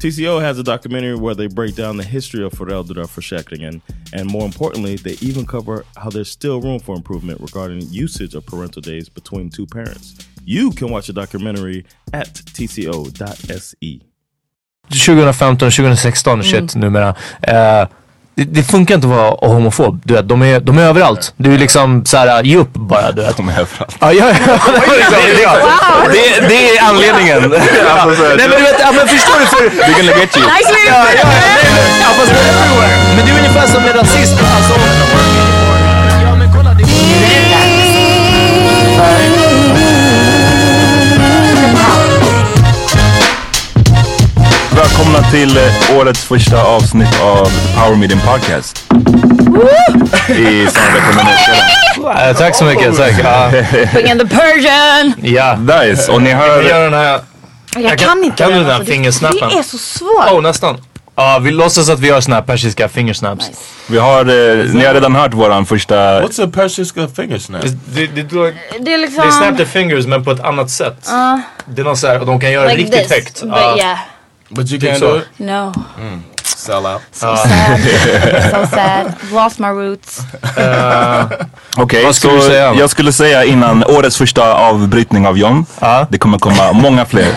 TCO has a documentary where they break down the history of föräldraförsäkringen and more importantly, they even cover how there's still room for improvement regarding usage of parental days between two parents. You can watch the documentary at tco.se. 2015, 2016 shit mm. numera. Uh, det, det, funkar inte att vara homofob. Du vet, de är, de är överallt. Du är liksom såhär, ge upp bara. Du vet. De är överallt. Ja, ja, ja. det, det, är anledningen. alltså, nej men du vet, ja, men förstår du? För, They're gonna get you. ja, ja, nej, nej. Ja, fast men det är ungefär som med rasism. Alltså, ja men kolla. Det Välkomna till eh, årets första avsnitt av Power Meeting Podcast. I samarbete med Norrköping. Tack så mycket. Tack. Ja. Bring in the Persian! Ja. Nice. Och ni hör... Vi gör den här... Jag, kan, inte Kan du den, här alltså. fingersnappen? Det är så svårt. Oh, nästan. Ja, vi låtsas att vi gör såna här persiska fingersnaps. Nice. Vi har, eh, ni har redan hört våran första... What's a persiska finger snap? Det, det, det, det, Det är liksom... they snap their fingers men på ett annat sätt. Det är något såhär, och de kan göra det like riktigt this. högt. But Ja. yeah. But you can't do it? No. Sell out. So sad. so sad. Lost my roots. Okej, Vad skulle så jag skulle säga innan årets första avbrytning av John. Ja. Det kommer komma många fler.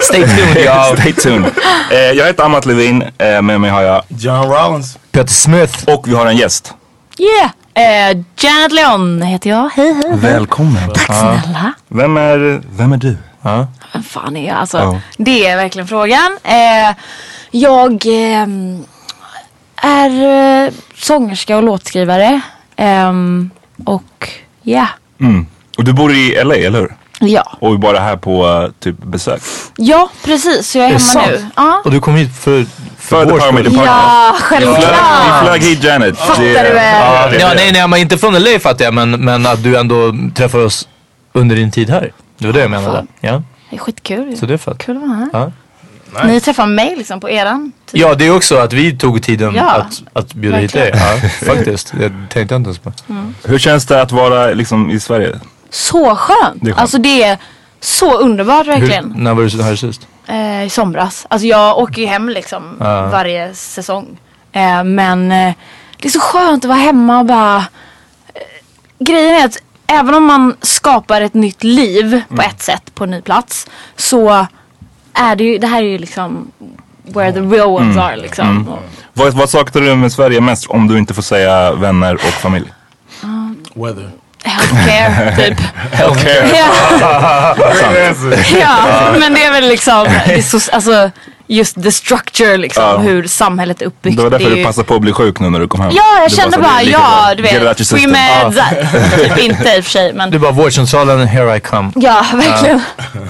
Stay tuned ja. Stay tuned. Eh, jag heter Amat Levin, eh, med mig har jag... John Rollins. Peter Smith. Och vi har en gäst. Yeah. Uh, Janet Leon heter jag. Hej hej. hej. Välkommen. Tack snälla. Vem är, vem är du? Vem fan är jag? Alltså, Ja. Det är verkligen frågan. Eh, jag ehm, är eh, sångerska och låtskrivare. Ehm, och ja. Mm. Och du bor i LA, eller hur? Ja. Och bara här på eh, typ besök. Ja, precis. Så jag är Är det hemma sant? nu. Ja, Och du kom hit för, för, För vår The Family skull. Podcast. ja självklart. vi flög hit Janet. Fattar du väl? Ja, det är Ja, det. nej, nej, men inte från LA fattar jag, men, men att du ändå träffar oss under din tid här. Det var det jag menade. Ja, Det är skitkul så det är fett. Kul att vara här. Ja. Ni träffar mig liksom på eran tid. ja, det är också att vi tog tiden Ja, att, att bjuda hit dig. Ja, faktiskt. Det tänkte jag inte ens på. Hur känns det att vara liksom i Sverige? Så skönt. Det skönt. Alltså det är så underbart Hur, verkligen. när var du här sist? Eh, I somras. Alltså jag åker ju hem liksom Ja. varje säsong. Eh, men eh, det är så skönt att vara hemma och bara... Eh, grejen är att även om man skapar ett nytt liv på ett sätt på en ny plats. Så är det ju, det här är ju liksom where the real ones are liksom. Och- Vad, vad saknar du med Sverige mest om du inte får säga vänner och familj? Weather. Healthcare typ. Healthcare. Ja. ja, men det är väl liksom, det är så, alltså just the structure liksom, Ja. hur samhället är uppbyggt. Det var därför det är du ju- passade på att bli sjuk nu när du kom hem. Ja, jag Du kände bara, lika ja du Get it out your vet, system. pre-meds. typ inte i och för sig men. Du bara vårdcentralen, here I come. Ja, verkligen.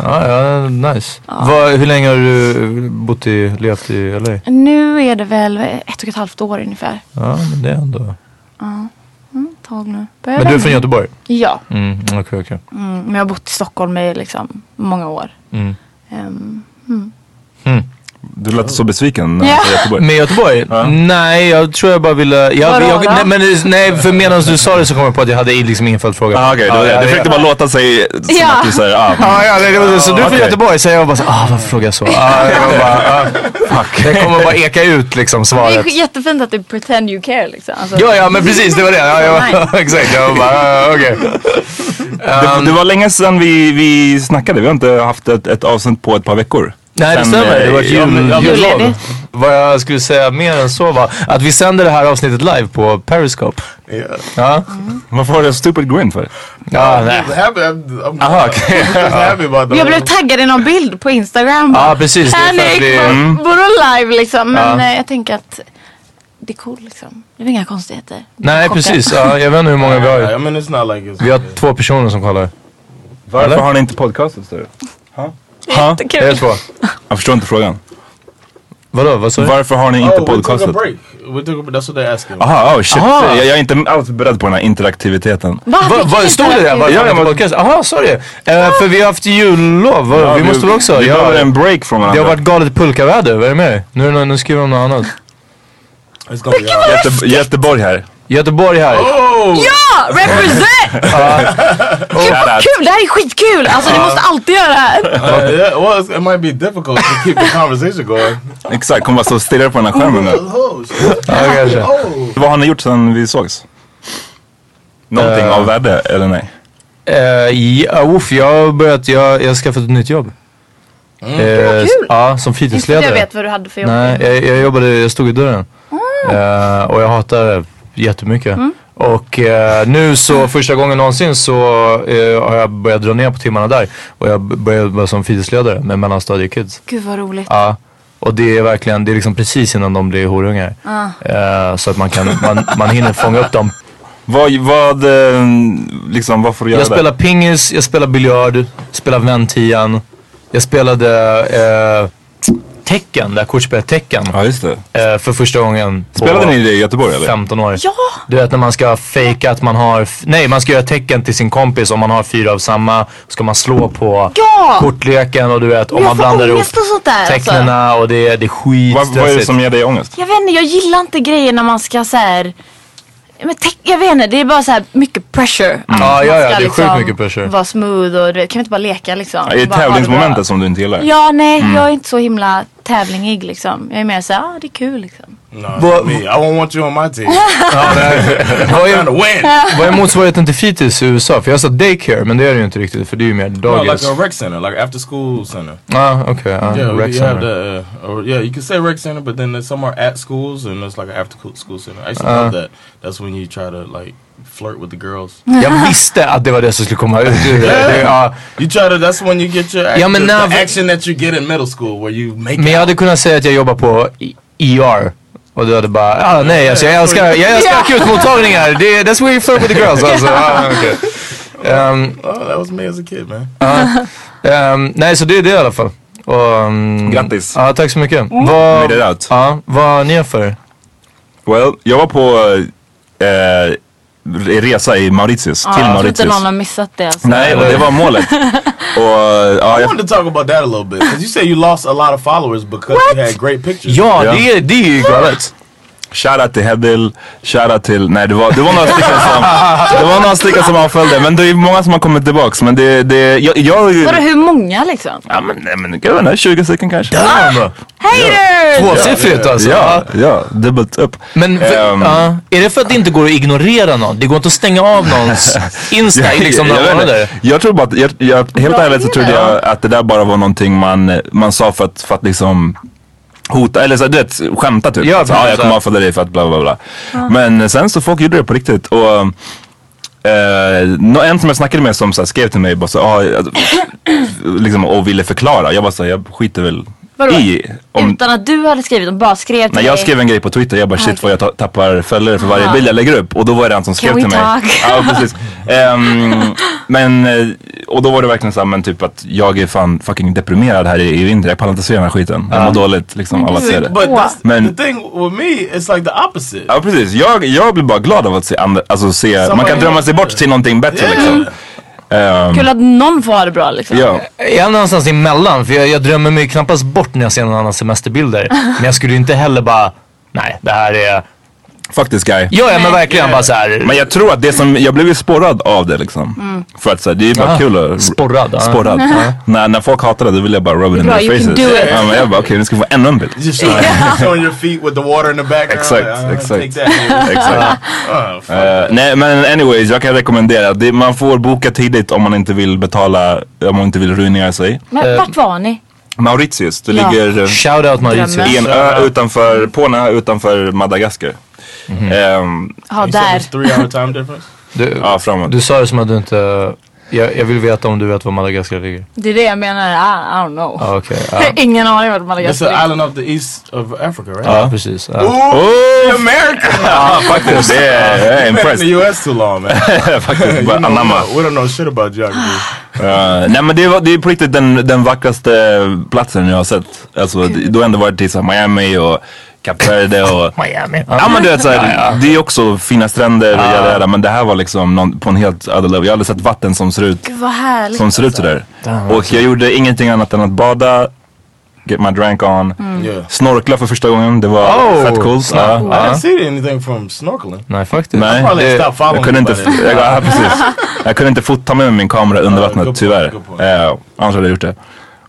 Ja, ja, nice. Vad, hur länge har du bott i, levt i LA? Nu är det väl ett och ett halvt år ungefär. Ja, men det är ändå... Ett tag nu. Börjar Men du är från Göteborg? Ja, Mm, okej, okej. mm, men jag har bott i Stockholm i liksom många år. Mm. Ehm, Du lät så besviken när Ja. du sa Göteborg. Med Göteborg? Nej, jag tror jag bara ville... Jag, jag, nej, men, nej, för medan du sa det så kom jag på att jag hade liksom ingen följdfråga. Ah, det var det. ja, Du ja, försökte bara låta sig som Ja. att du säger ah, Ja, ja, nej, det var, så du är från okej. Göteborg så jag bara så, ah varför frågar jag så? Ah, jag bara, ah, fuck. Det kommer bara eka ut liksom det svaret. är jättefint att du pretend you care liksom. Alltså, Ja, ja men precis det var det. Ja, ja, exakt, jag var bara, ah, okej. det, det var länge sedan vi, vi snackade. Vi har inte haft ett, ett avsnitt på ett par veckor. Nej det stämmer, det var ett jul, ja, jullov. Vad jag skulle säga mer än så var att vi sänder det här avsnittet live på Periscope. Yeah. Ja, Varför har du en stupid grin för? ja nej. Aha, Jag blev taggad i någon bild på Instagram. Ja, bara, precis, det är för att Panic, vi- vadå- Mm. live liksom? Men Ja. eh, jag tänker att det är cool liksom. Det är inga konstigheter. Nej precis, ja, jag vet inte hur många vi I har. mean, it's not like it's. Vi har två personer som kollar. Varför Eller? har ni inte podcastat större? Ha? Ha? Det är två. Jag förstår inte frågan. Vadå, vad sa du? Varför har ni inte Oh, we took a podcastat? break. We took a, that's what they're asking. Aha, oh shit. Aha. Jag, jag är inte alls beredd på den här interaktiviteten. Va? Va, vad stod det där? Varför Ja, har jag ni må- podcast? Jaha, sorry. Eh, för vi har haft jullov. Ja, vi måste väl också? Vi behöver en break från det varandra. har varit galet pulkaväder. Vad är det med dig? Nu, är det nu skriver de något annat. Göteborg här. Göteborg här. Oh! Ja! Represent! Gud vad kul! Det här är skitkul! Alltså ni måste alltid göra det här. Uh, yeah, well, it might be difficult to keep the conversation going. Exakt, kommer bara stå och stirra på den här skärmen nu. Oh, shit. Ja, kanske. Oh. Vad har ni gjort sedan vi sågs? Någonting Eh. av värde eller nej? Uh, ja, uff, jag har börjat, jag, jag har skaffat ett nytt jobb. Eh, kul. Ja, som Inte att jag fritidsledare. vet vad du hade för jobb. Nej, jag, jag jobbade, jag stod i dörren. Eh, och jag hatar det jättemycket. Och eh, nu så första gången någonsin så eh, har jag börjat dra ner på timmarna där. Och jag började jobba som fritidsledare med mellanstadiekids. Gud vad roligt. Ja. Och det är verkligen, det är liksom precis innan de blir horungar. Eh, så att man kan, man, man hinner fånga upp dem. Vad, vad, eh, liksom, vad får du göra Jag spelar pingis, jag spelar biljard, spelar väntian. Jag spelade eh, tecken, det här kortspelet tecken. Ja, just det. Eh, för första gången på Spelade ni det i Göteborg eller? 15 år. Ja! Du vet när man ska fejka att man har, nej man ska göra tecken till sin kompis om man har fyra av samma. Ska man slå på Ja! kortleken och du vet om Jag man blandar ihop där, alltså. och det, det är Vad, vad är det skitstressigt. som ger dig ångest? Jag vet inte, jag gillar inte grejer när man ska så här. Men te- jag vet inte, det är bara så här mycket pressure. Att Ja, man ja, ja, ska det är sjukt mycket pressure. Vara smooth och du vet, kan vi inte bara leka liksom? Är det tävlingsmomentet som du inte gillar? Ja, nej, jag är inte så himla tävlingig liksom. Jag är mer såhär, ah, det är kul liksom. No, me. I won't want you on my team. Vad, trying to är, win. vad är motsvarigheten till fritids i USA? För jag sa daycare men det är det ju inte riktigt för det är ju mer No, dagis. like a rec center, like after school center. ah, okej. ja, Yeah, rec center. the, uh, or, yeah, you can say rec center, but then there's somewhere at schools and there's like an after school center. I used to Uh. love that. That's when you try to like flirt with the girls. Jag visste att det var det som skulle komma ut ur det. det ja. You try to. That's when you get your act, Ja, men the, now- the action that you get in middle school where you make. Men jag hade kunnat säga att jag jobbar på ER. Och du hade bara, ah, nej alltså, jag älskar, jag älskar akutmottagningar. Det, that's where you flirt with the girls alltså. Ah, okay. Ehm, Oh, that was me as a kid man. ehm, nej, så det är det i alla fall. Och, ehm, Grattis. Ja, tack så mycket. Mm. Vad, Made it out. ja, vad ni för? Well, jag var på eh, resa i Mauritius, till Jag tror inte Mauritius. någon har missat det alltså. Nej, och det var målet. och, ja, I jag, wanted to talk about that a little bit because you say you lost a lot of followers because you had great pictures. Ja, Ja. Det, är, det är ju galet. Shoutout till Hedil, shoutout till, nej det var, det var några stycken som, det var några stycken som avföljde. Men det är många som har kommit tillbaks. Men det, det, jag, jag Vadå hur många liksom? Ja men, nej, men jag vet inte, 20 stycken kanske. Damn! Haters! Tvåsiffrigt alltså. Ja, ja, dubbelt upp. Men för, Ehm. ja, är det för att det inte går att ignorera någon? Det går inte att stänga av någons Insta i liksom jag, några månader? jag tror bara att, jag, jag, helt ärligt så trodde jag att det där bara var någonting man, man sa för att, för att liksom hota, eller så, du vet, skämta typ. Ja, så, ja, jag kommer ja. avfölja dig för att bla bla bla. Men sen så folk gjorde det på riktigt. Och nå- en som jag snackade med som så här, skrev till mig bara så, ah, liksom, och ville förklara. Jag bara så här, jag skiter väl Vadå? i. Om, Utan att du hade skrivit, de bara skrev till Nej jag skrev en grej på Twitter, jag bara shit vad jag ta- tappar följare för varje bild jag lägger upp. Och då var det en som skrev we till mig. talk? Ja precis. Ehm, men, eh, och då var det verkligen såhär, men typ att jag är fan fucking deprimerad här i, i vinter. Jag pallar inte se den här skiten. Jag mår dåligt liksom av att se det. But that's, Men- the thing with me, it's like the opposite. Ja precis, jag, jag blir bara glad av att se andra, alltså se, man kan drömma sig bort till någonting bättre liksom. Ehm, Kul att någon får ha det bra liksom. ja. Jag är någonstans emellan för jag, jag drömmer mig knappast bort när jag ser någon annans semesterbilder. Men jag skulle ju inte heller bara, nej det här är... Fuck this guy. Ja, ja men verkligen bara så här. Men jag tror att det som, jag blev ju sporrad av det liksom. Mm. För att så här, det är bara Ah, kul att... sporrad, ja. Sporrad. När, när folk hatar det då vill jag bara rub it in Bra, their you can faces. do it. Ja, men jag bara okej nu ska vi få ännu en bild. Just showing, showing your feet with the water in the background. Exakt, uh, exakt. Take that. Exakt. Oh, fuck. Eh, nej men anyways, jag kan rekommendera. Det, man får boka tidigt om man inte vill betala, om man inte vill ruinera sig. Men vart var ni? Mauritius, det Ja. ligger eh, Shoutout Mauritius. I en ö utanför, på en ö utanför Madagaskar. Mhm. Ehm, Ja, där. it's three hour time difference? Du, ja, framåt. du sa det som att du inte... Jag, jag vill veta om du vet var Madagaskar ligger. Det är det jag menar. I, I don't know. Jag har ingen aning vart It's Madagaskar an ligger. island off the east of Africa, right? Ja precis. Ja. Ooh, America! Ja faktiskt, det är, jag är You've been in the impressed. US too long, man. faktiskt, anamma. know- we don't know shit about geography. Uh, nej men det, var, det är på riktigt den, den vackraste platsen jag har sett. Alltså, du har ändå varit i Miami och Kap Verde och Miami. Ja men du vet såhär, det är också fina stränder och jada, jada, men det här var liksom någon, på en helt other level. Jag har aldrig sett vatten som ser ut, Gud vad härligt. som ser ut sådär. Och jag gjorde ingenting annat än att bada, get my drank on, Yeah. snorkla för första gången. Det var Oh, fett coolt. snap. Ja. I didn't see anything from snorkeling. Nej faktiskt. Nej, det, jag kunde inte, jag, ja, precis. jag kunde inte fota med min kamera under vattnet tyvärr. Eh, annars hade jag gjort det.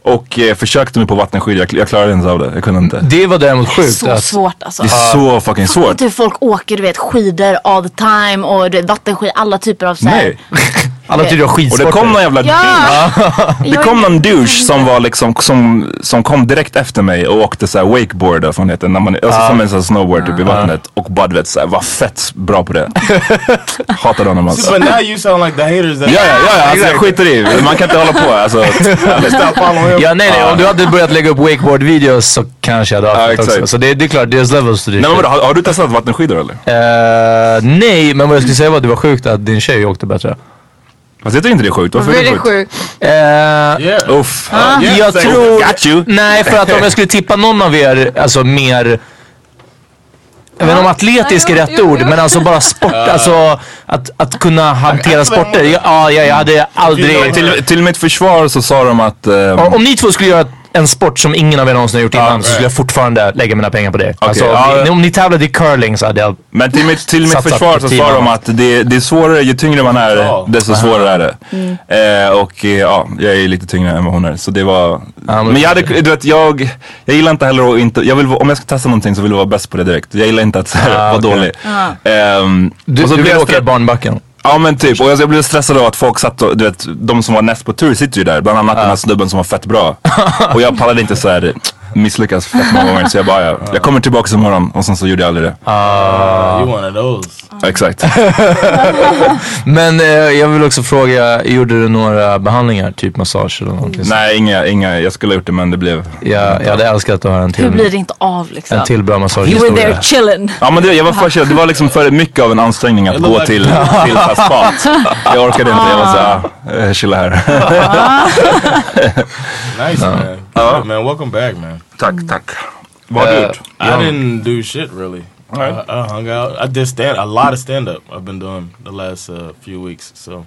Och eh, försökte mig på vattenskidor, jag, jag klarade inte av det. Jag kunde inte. Det var däremot sjukt. Så att, svårt alltså. Det är så fucking svårt. Och typ folk åker du vet skidor all the time och du vet, vattenskidor, alla typer av så här. Nej. Alla tycker av Och skidsporter. det kom någon jävla Ja! Det kom någon douche som var liksom, som, som kom direkt efter mig och åkte såhär wakeboard eller vad fan heter, när man, alltså som en sån snowboard typ i vattnet. Och bara du vet såhär, var fett bra på det. Hatade honom alltså. but now you sound like the haters that Ja, ja, ja, alltså, jag skiter i. Man kan inte hålla på alltså. Ja nej nej, om du hade börjat lägga upp wakeboard-videos så kanske jag hade haft det exakt. också. Så det, det är klart, there's levels to this Nej men har, har du testat vattenskidor eller? Eh, nej, men vad jag skulle säga var att det var sjukt att din tjej åkte bättre. Fast jag tycker inte det är sjukt. Varför är det sjukt? sjukt. Yeah. Uff. Yeah, jag tror... Got you. Nej, för att om jag skulle tippa någon av er, alltså mer... Jag vet inte om atletisk är rätt ord, men alltså bara sport, alltså att, att kunna hantera sporter. Ja, ja, jag hade aldrig... Till, till mitt försvar så sa de att... ehm, Om, om ni två skulle göra en sport som ingen av er någonsin har gjort innan så right. skulle jag fortfarande lägga mina pengar på det. alltså, ja. ni, om ni tävlade i curling så hade jag... Men till mitt, till mitt försvar så sa de att det, det är svårare, ju tyngre man är Ja. desto svårare är det. Eh, och eh, ja, jag är lite tyngre än vad hon är. Så det var... men- men jag hade, du vet, jag, jag gillar inte heller att inte, jag vill, om jag ska testa någonting så vill jag vara bäst på det direkt. Jag gillar inte att så Ah, vara okej. dålig. Ehm, Du, och så du vill åka i barnbacken? Ja men typ, och jag, blev stressad av att folk satt och, du vet, de som var näst på tur sitter ju där. Bland annat den här snubben som var fett bra. och jag pallade inte så här. Misslyckas fett många gånger. Så jag bara, ja, jag kommer tillbaka imorgon och sen så gjorde jag aldrig det. Uh, you one of those. Exakt. Men eh, jag vill också fråga, gjorde du några behandlingar? Typ massage eller någonting? sånt? Nej, inga, inga, jag skulle ha gjort det men det blev... Jag, jag hade älskat att höra en Hur till, blir det inte av liksom? en till bra You were massagehistoria. there chilling. Ja men det, jag var för chill. Det var liksom för mycket av en ansträngning att gå till, till spat. Jag orkade inte, jag var såhär, ah, chilla här. Nice man. Yeah, man, welcome back man. tack, tack. Vad har du gjort? I didn't do shit really. I, I hung out. I did stand a lot of stand up. I've been doing the last uh, few weeks. So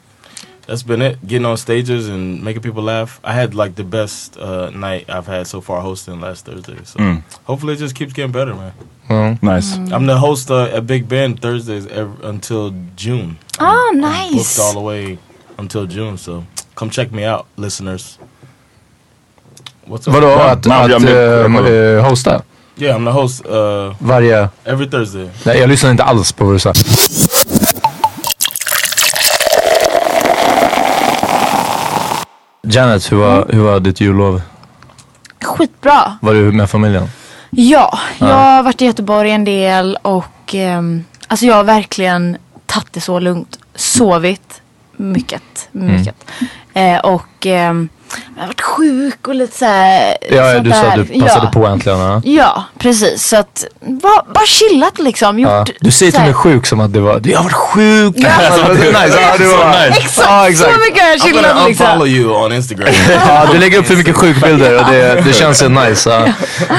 that's been it. Getting on stages and making people laugh. I had like the best uh, night I've had so far hosting last Thursday. So hopefully it just keeps getting better, man. Nice. I'm the host uh, at Big Ben Thursdays ev until June. Ah, Booked nice. all the way until June. So come check me out, listeners. What's up? Vadå, att, nej, att eh, hosta? Yeah, I'm the host uh, Varje... every Thursday. Nej, jag lyssnade inte alls på vad du sa. Janet, hur var, hur var ditt jullov? Skitbra. Var du med familjen? Ja, jag har varit i Göteborg en del och ehm, alltså jag har verkligen tagit det så lugnt. Sovit mycket, mycket. Eh, och ehm, jag har varit sjuk och lite såhär. Ja, sånt du sa att du passade ja. på äntligen. Ja. Ja, precis. Så att bara, bara chillat liksom. Gjort, Ja. Du säger till mig sjuk som att det var, jag har varit sjuk. Ja. Alltså, det nice. Ja, det var, Exakt, Ja, exakt. så mycket har jag I'm chillat liksom. unfollow you on Instagram. ja, du lägger upp för mycket sjukbilder och det, det känns så nice. Ja.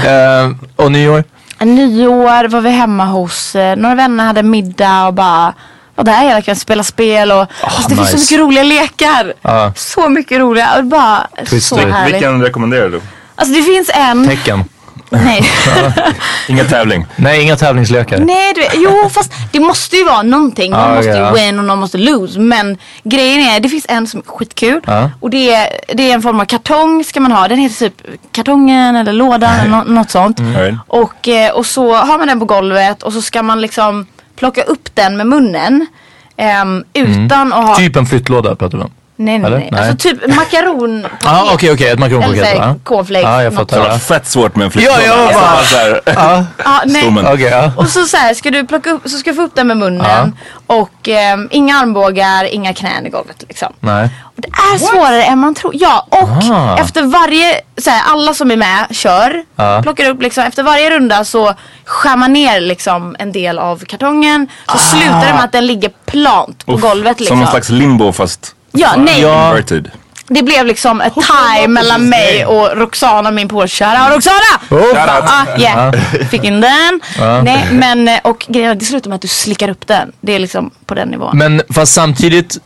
Eh, och nyår? Nyår var vi hemma hos eh, några vänner, hade middag och bara var där hela kvällen, spela spel och alltså, det finns så Ah, nice. mycket roliga lekar. Ja. Så mycket roliga och bara Twister. så härligt. Vilken rekommenderar du? Alltså det finns en, Tecken? nej. Ingen tävling. Nej, inga tävlingslekar. nej du, jo fast det måste ju vara någonting. Någon Ah, måste ju ja. win och någon måste lose. Men grejen är, det finns en som är skitkul. Ja. Och det är, det är en form av kartong ska man ha. Den heter typ kartongen eller lådan eller nå- något sånt. Right. Och, eh, och så har man den på golvet och så ska man liksom plocka upp den med munnen. ehm, utan att ha... Typ en flyttlåda pratar vi om. Nej, nej, eller? nej. Nej. Alltså typ makaron. Ja, ah, okej, okej. Ett Eller makronpaket. såhär va? cornflakes. Ja, jag något Det fattar. var fett svårt med en Ja, jag bara- Ja, Ja, nej. Stommen. Okej, ja. Och så, så här, ska du plocka upp, så ska du få upp den med munnen. Och ehm, inga armbågar, inga knän i golvet liksom. Nej. Och det är svårare än man tror. Ja, och Ah. efter varje, så här, alla som är med kör. Ja. Plockar upp liksom, efter varje runda så skär man ner liksom en del av kartongen. Så slutar det med att den ligger plant på golvet liksom. Som någon slags limbo fast Ja, nej. Ja. Det blev liksom ett tie mellan mig och Roxana, min polare. Shoutout Roxana! Shoutout. Ah, yeah. Fick in den. Nej, men och grejen det slutar med att du slickar upp den. Det är liksom på den nivån. Men fast samtidigt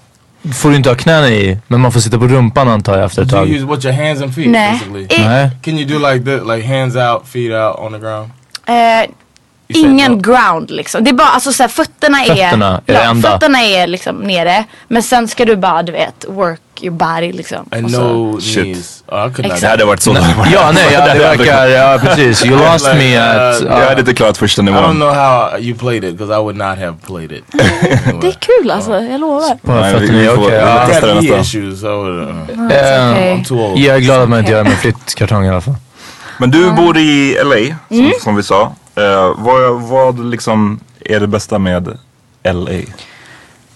får du inte ha knäna i. Men man får sitta på rumpan antar jag efter ett Do you tag. use what your hands and feet Nej. basically? Nej. Can you do like this, like hands out, feet out on the ground? said ingen ground liksom. Det är bara alltså såhär fötterna är, Fötterna är det ja, enda. fötterna är liksom nere. Men sen ska du bara du vet work your body liksom. And no Shit. knees. Oh. Det hade varit så. Ja, nej, ja, det verkar, ja precis. You lost Like, me at... uh, Jag hade inte klarat första I don't nivån. know how you played it because I would not have played it. Det är kul alltså, jag lovar. Jag är glad att man inte gör det med flyttkartong i alla fall. Men du bor i LA, Mm. som vi sa. Eh, vad, vad liksom är det bästa med LA?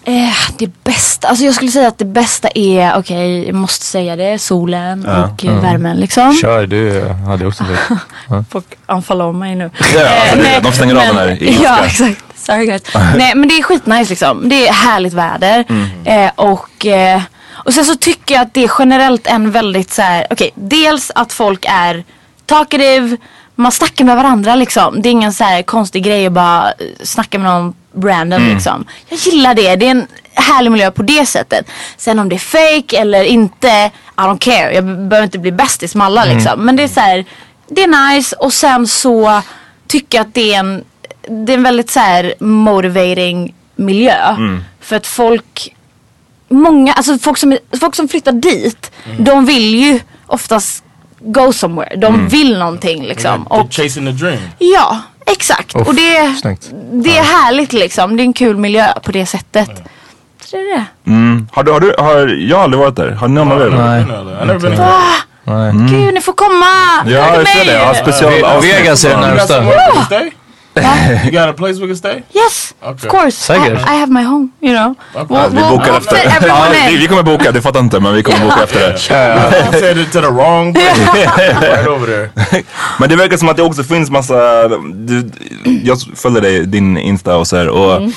Eh, det bästa, alltså jag skulle säga att det bästa är, okej jag måste säga det, solen och eh, värmen liksom. Kör, du hade också det. Folk anfaller mig nu. Ja, alltså det- nej, de stänger av den här i Ja exakt. Sorry guys. nej men det är skitnice liksom. Det är härligt väder. Eh, och, eh, och sen så tycker jag att det är generellt en väldigt så här, okej dels att folk är talkative, man snackar med varandra liksom. Det är ingen så här konstig grej att bara eh, snacka med någon random liksom. Jag gillar det. Det är en härlig miljö på det sättet. Sen om det är fake eller inte, I don't care. Jag be- behöver inte bli bästis med alla liksom. Men det är så här, det är nice och sen så tycker jag att det är en, det är en väldigt så här motivating miljö. För att folk, många, alltså folk som, folk som flyttar dit, de vill ju oftast go somewhere. De vill någonting liksom. Och, chasing the dream. ja, exakt. Uff, och det, snyggt. det är härligt liksom. Det är en kul miljö på det sättet. Så det är det. Mm. Har du, har du, har, jag har aldrig varit där. Har någon av er? Nej. Never been. Ah, Nej. Gud, ni får komma! Ja, jag ser det. Ja, special avsnitt. Vegas är det närmsta. somewhere You got a place we can stay? Yes, Okay. of course. Säkert. I, I have my home, you know. Well, Vi well, bokar efter. fit everyone Ja, in. vi, vi kommer boka, du fattar inte men vi kommer boka efter det. I said it to the wrong place. right over there. Men det verkar som att det också finns massa, du, jag följer dig, din Insta och så här och Mm.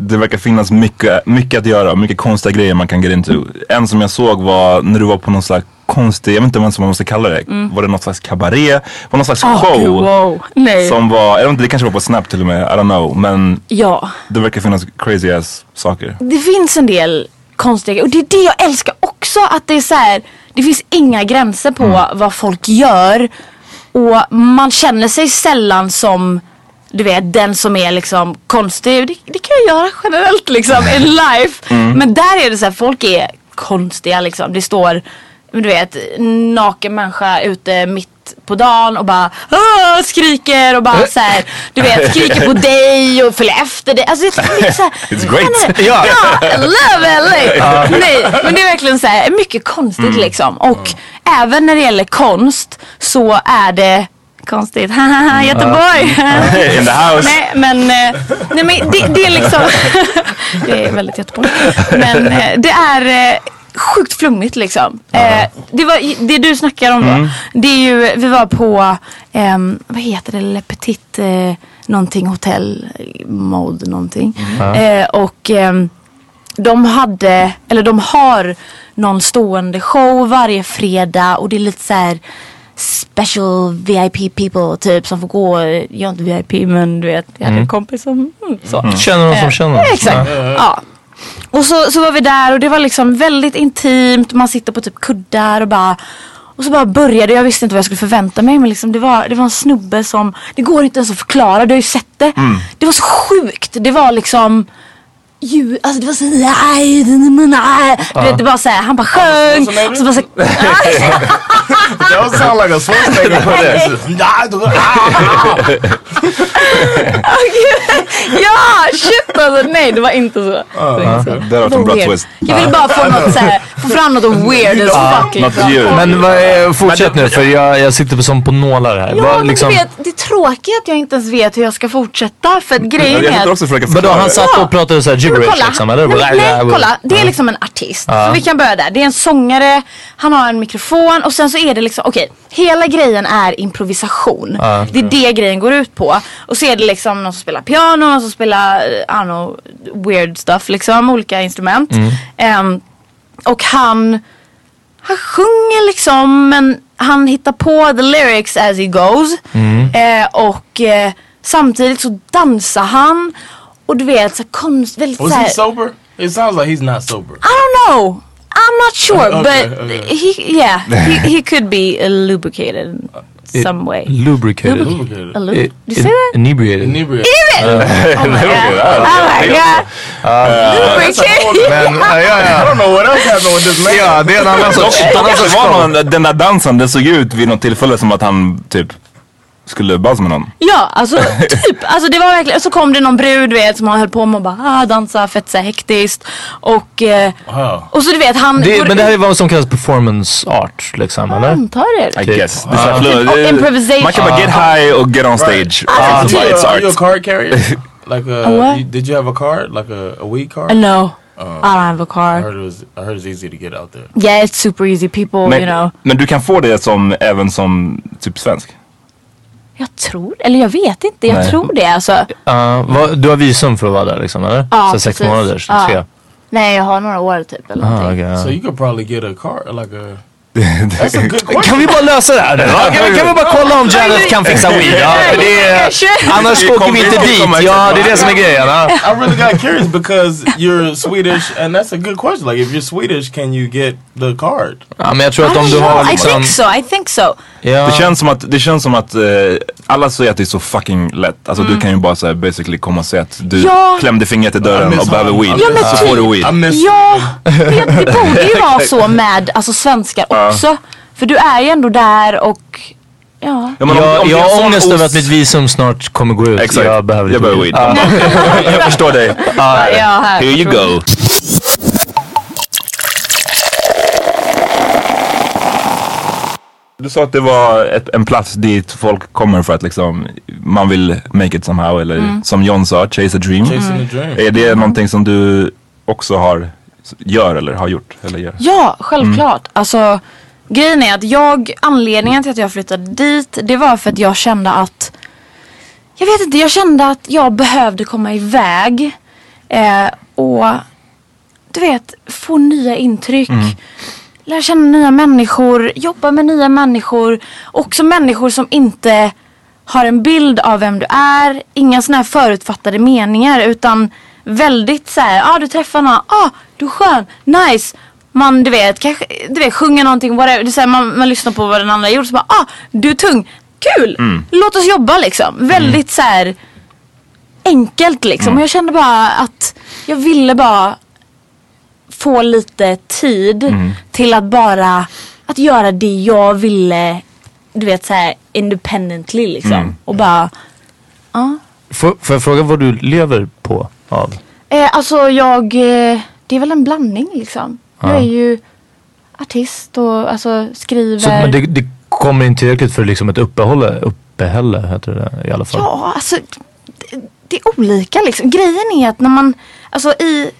Det verkar finnas mycket, mycket att göra, mycket konstiga grejer man kan get into. En som jag såg var när du var på någon slags konstig, jag vet inte vad man måste kalla det. Var det någon slags kabaré? Var någon slags Mm. Åh, show? wow. Nej. Som var, jag vet inte, det kanske var på Snap till och med, I don't know. Men Ja. det verkar finnas crazy ass saker. det finns en del konstiga och det är det jag älskar också att det är så här, det finns inga gränser på Mm. vad folk gör och man känner sig sällan som du vet den som är liksom konstig. Det, det kan jag göra generellt liksom in life. Mm. Men där är det så här, folk är konstiga liksom. Det står du vet naken människa ute mitt på dagen och bara "Åh!" skriker och bara så här, du vet skriker på dig och följer efter dig. Alltså det, är så här, It's great. Ja, ja love LA. Nej, men det är verkligen så här mycket konstigt liksom. Och även när det gäller konst så är det konstigt. Haha, Göteborg. In the house. Nej men, eh, nej, men det, det är liksom, det är väldigt Göteborg. Men eh, det är eh, sjukt flummigt liksom. Eh, det, var, det du snackar om då. Det är ju, vi var på, ehm, vad heter det, Le Petit eh, någonting hotell, mode någonting. Eh, och ehm, de hade, eller de har någon stående show varje fredag och det är lite så här special VIP people typ som får gå, jag är inte VIP men du vet jag hade en kompis som, mm, så. Känner någon som Eh, känner. ja, Exakt. Ja. Och så, så var vi där och det var liksom väldigt intimt. Man sitter på typ kuddar och bara och så bara började, jag visste inte vad jag skulle förvänta mig men liksom det var, det var en snubbe som, det går inte ens att förklara, du har ju sett det. Det var så sjukt, det var liksom Ju, alltså det var så nej, du vet det var såhär, han bara sjöng. Och så bara så, That don't sound like a Schwarzenegger Ja shit alltså nej det var inte så. Det var Det du en var bra twist. Jag ville bara få något såhär, få fram något weird as fuck liksom. Men vad är, fortsätt nu för jag, jag sitter på som på nålar här. Ja men liksom, du vet, det är tråkigt att jag inte ens vet hur jag ska fortsätta för att grejen är att vadå han satt och pratade så här Men gibberish kolla, liksom eller? nej, nej, kolla, det är liksom en artist. Så vi kan börja där. Det är en sångare, han har en mikrofon och sen så är det liksom, okej, hela grejen är improvisation. Det är det grejen går ut på. Och så är det liksom någon som spelar piano, någon som spelar, I don't know, weird stuff liksom, olika instrument. Ehm, och han, han sjunger liksom men han hittar på the lyrics as he goes. Eh, och eh, samtidigt så dansar han. Och du vet så konst, väldigt Was så he sober? It sounds like he's not sober. I don't know. I'm not sure, Okay, but okay. he, yeah, he, he could be uh, lubricated in some way. Lubricated. Lubricated. A lu- I- Did you say that? Inebriated. Inebriated. Oh my god! Oh my god! Lubricated! Men, ja, ja, I don't know what else happened with this man. ja, det är en annan sorts... Det var någon, den där dansen, det såg ut vid något tillfälle som att han typ skulle buzz med någon. Ja, alltså typ. Alltså det var verkligen, så kom det någon brud vet som han höll på med och bara ah, dansa fett så hektiskt. Och, eh, Wow. och så du vet han... Det, går men det här är vad som kallas performance art liksom, eller? antar det. I guess. Det är Typ, och improvisation. Man kan bara get high och get on stage. Typ. bara, it's Are you a art. card carrier? like a, A what? you- did you have a card? Like a, a weed card? Uh, no, I don't have a I car. heard it was. I heard it's easy to get out there. Yeah, it's super easy. People, you know. Men, men du kan få det som, även som typ svensk? Jag tror, eller jag vet inte. Jag Nej. tror det alltså. Uh, vad, du har visum för att vara där liksom, eller? Ja, så sex precis. månader, så Ja. tre. Nej, jag har några år typ eller någonting. okay. So you could probably get a card, like a. Kan vi bara lösa det här nu? Kan, vi- kan vi bara kolla om Janet kan fixa weed? Ja, det är, annars åker vi inte dit. Ja, det är det som är grejen. I really got curious because you're Swedish, and that's a good question. Like, if you're Swedish, can you get the card? Ja, men jag tror I att om du har I liksom... think so, I think so. Ja, Det känns som att, det känns som att eh, alla säger att det är så fucking lätt. Alltså du kan ju bara säga basically komma och säga att du Ja. klämde fingret i dörren och behöver weed. Ja, men så typ. får du weed. I miss. Ja, det, det borde ju vara så med alltså, svenskar också. För du är ju ändå där och ja. Ja, om- jag, om jag har ångest över att mitt visum snart kommer gå ut. Exakt. Jag behöver Jag lite behöver weed. weed. jag förstår dig. ja, här. Here you go. Du sa att det var ett, en plats dit folk kommer för att liksom, man vill make it somehow. Eller Mm. som John sa, chase a dream. Chasing dream. Är det någonting som du också har, gör eller har gjort? Eller gör? Ja, självklart. Alltså, grejen är att jag, anledningen till att jag flyttade dit, det var för att jag kände att, jag vet inte, jag kände att jag behövde komma iväg. Eh, och, du vet, få nya intryck. Lära känna nya människor, jobba med nya människor. Också människor som inte har en bild av vem du är. Inga sådana här förutfattade meningar utan väldigt så här, ja ah, du träffar någon, ah du är skön, nice. Man du vet, kanske, du vet sjunger någonting, whatever. Det är här, man, man lyssnar på vad den andra gjort så bara, ah du är tung, kul, låt oss jobba liksom. Väldigt så här enkelt liksom. Och jag kände bara att jag ville bara få lite tid till att bara att göra det jag ville, du vet så här independently liksom. Och bara, ja. Får, får jag fråga vad du lever på av? Eh, alltså jag, eh, det är väl en blandning liksom. Jag är ju artist och alltså skriver. Så, men det, det kommer in tillräckligt för liksom ett uppehålle, uppehälle heter det i alla fall. Ja, alltså det, det är olika liksom. Grejen är att när man, alltså i,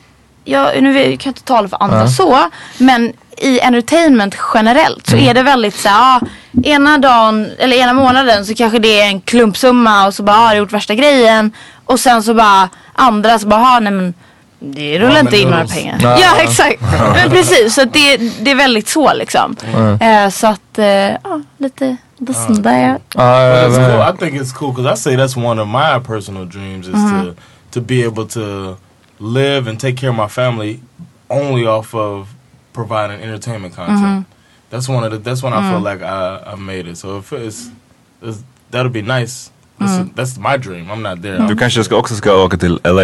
jag, nu kan jag inte tala för andra Ja. så, men i entertainment generellt så Mm. är det väldigt så här, ja, ena dagen eller ena månaden så kanske det är en klumpsumma och så bara, ah, har jag gjort värsta grejen. Och sen så bara andra så bara, ah, nej men det rullar inte in några pengar. Ja. Ja, exakt. Men precis, så att det, det är väldigt så liksom. Eh, så att, ja, lite. Ja, jag That's vet. cool. I think it's cool because I say that's one of my personal dreams is to to be able to live and take care of my family only off of providing entertainment content. Mm-hmm. That's one of the. That's when I feel mm. like I, I made it. So if it's, it's that'll be nice. That's, mm. that's my dream. I'm not there. Du kanske ska också ska åka till LA?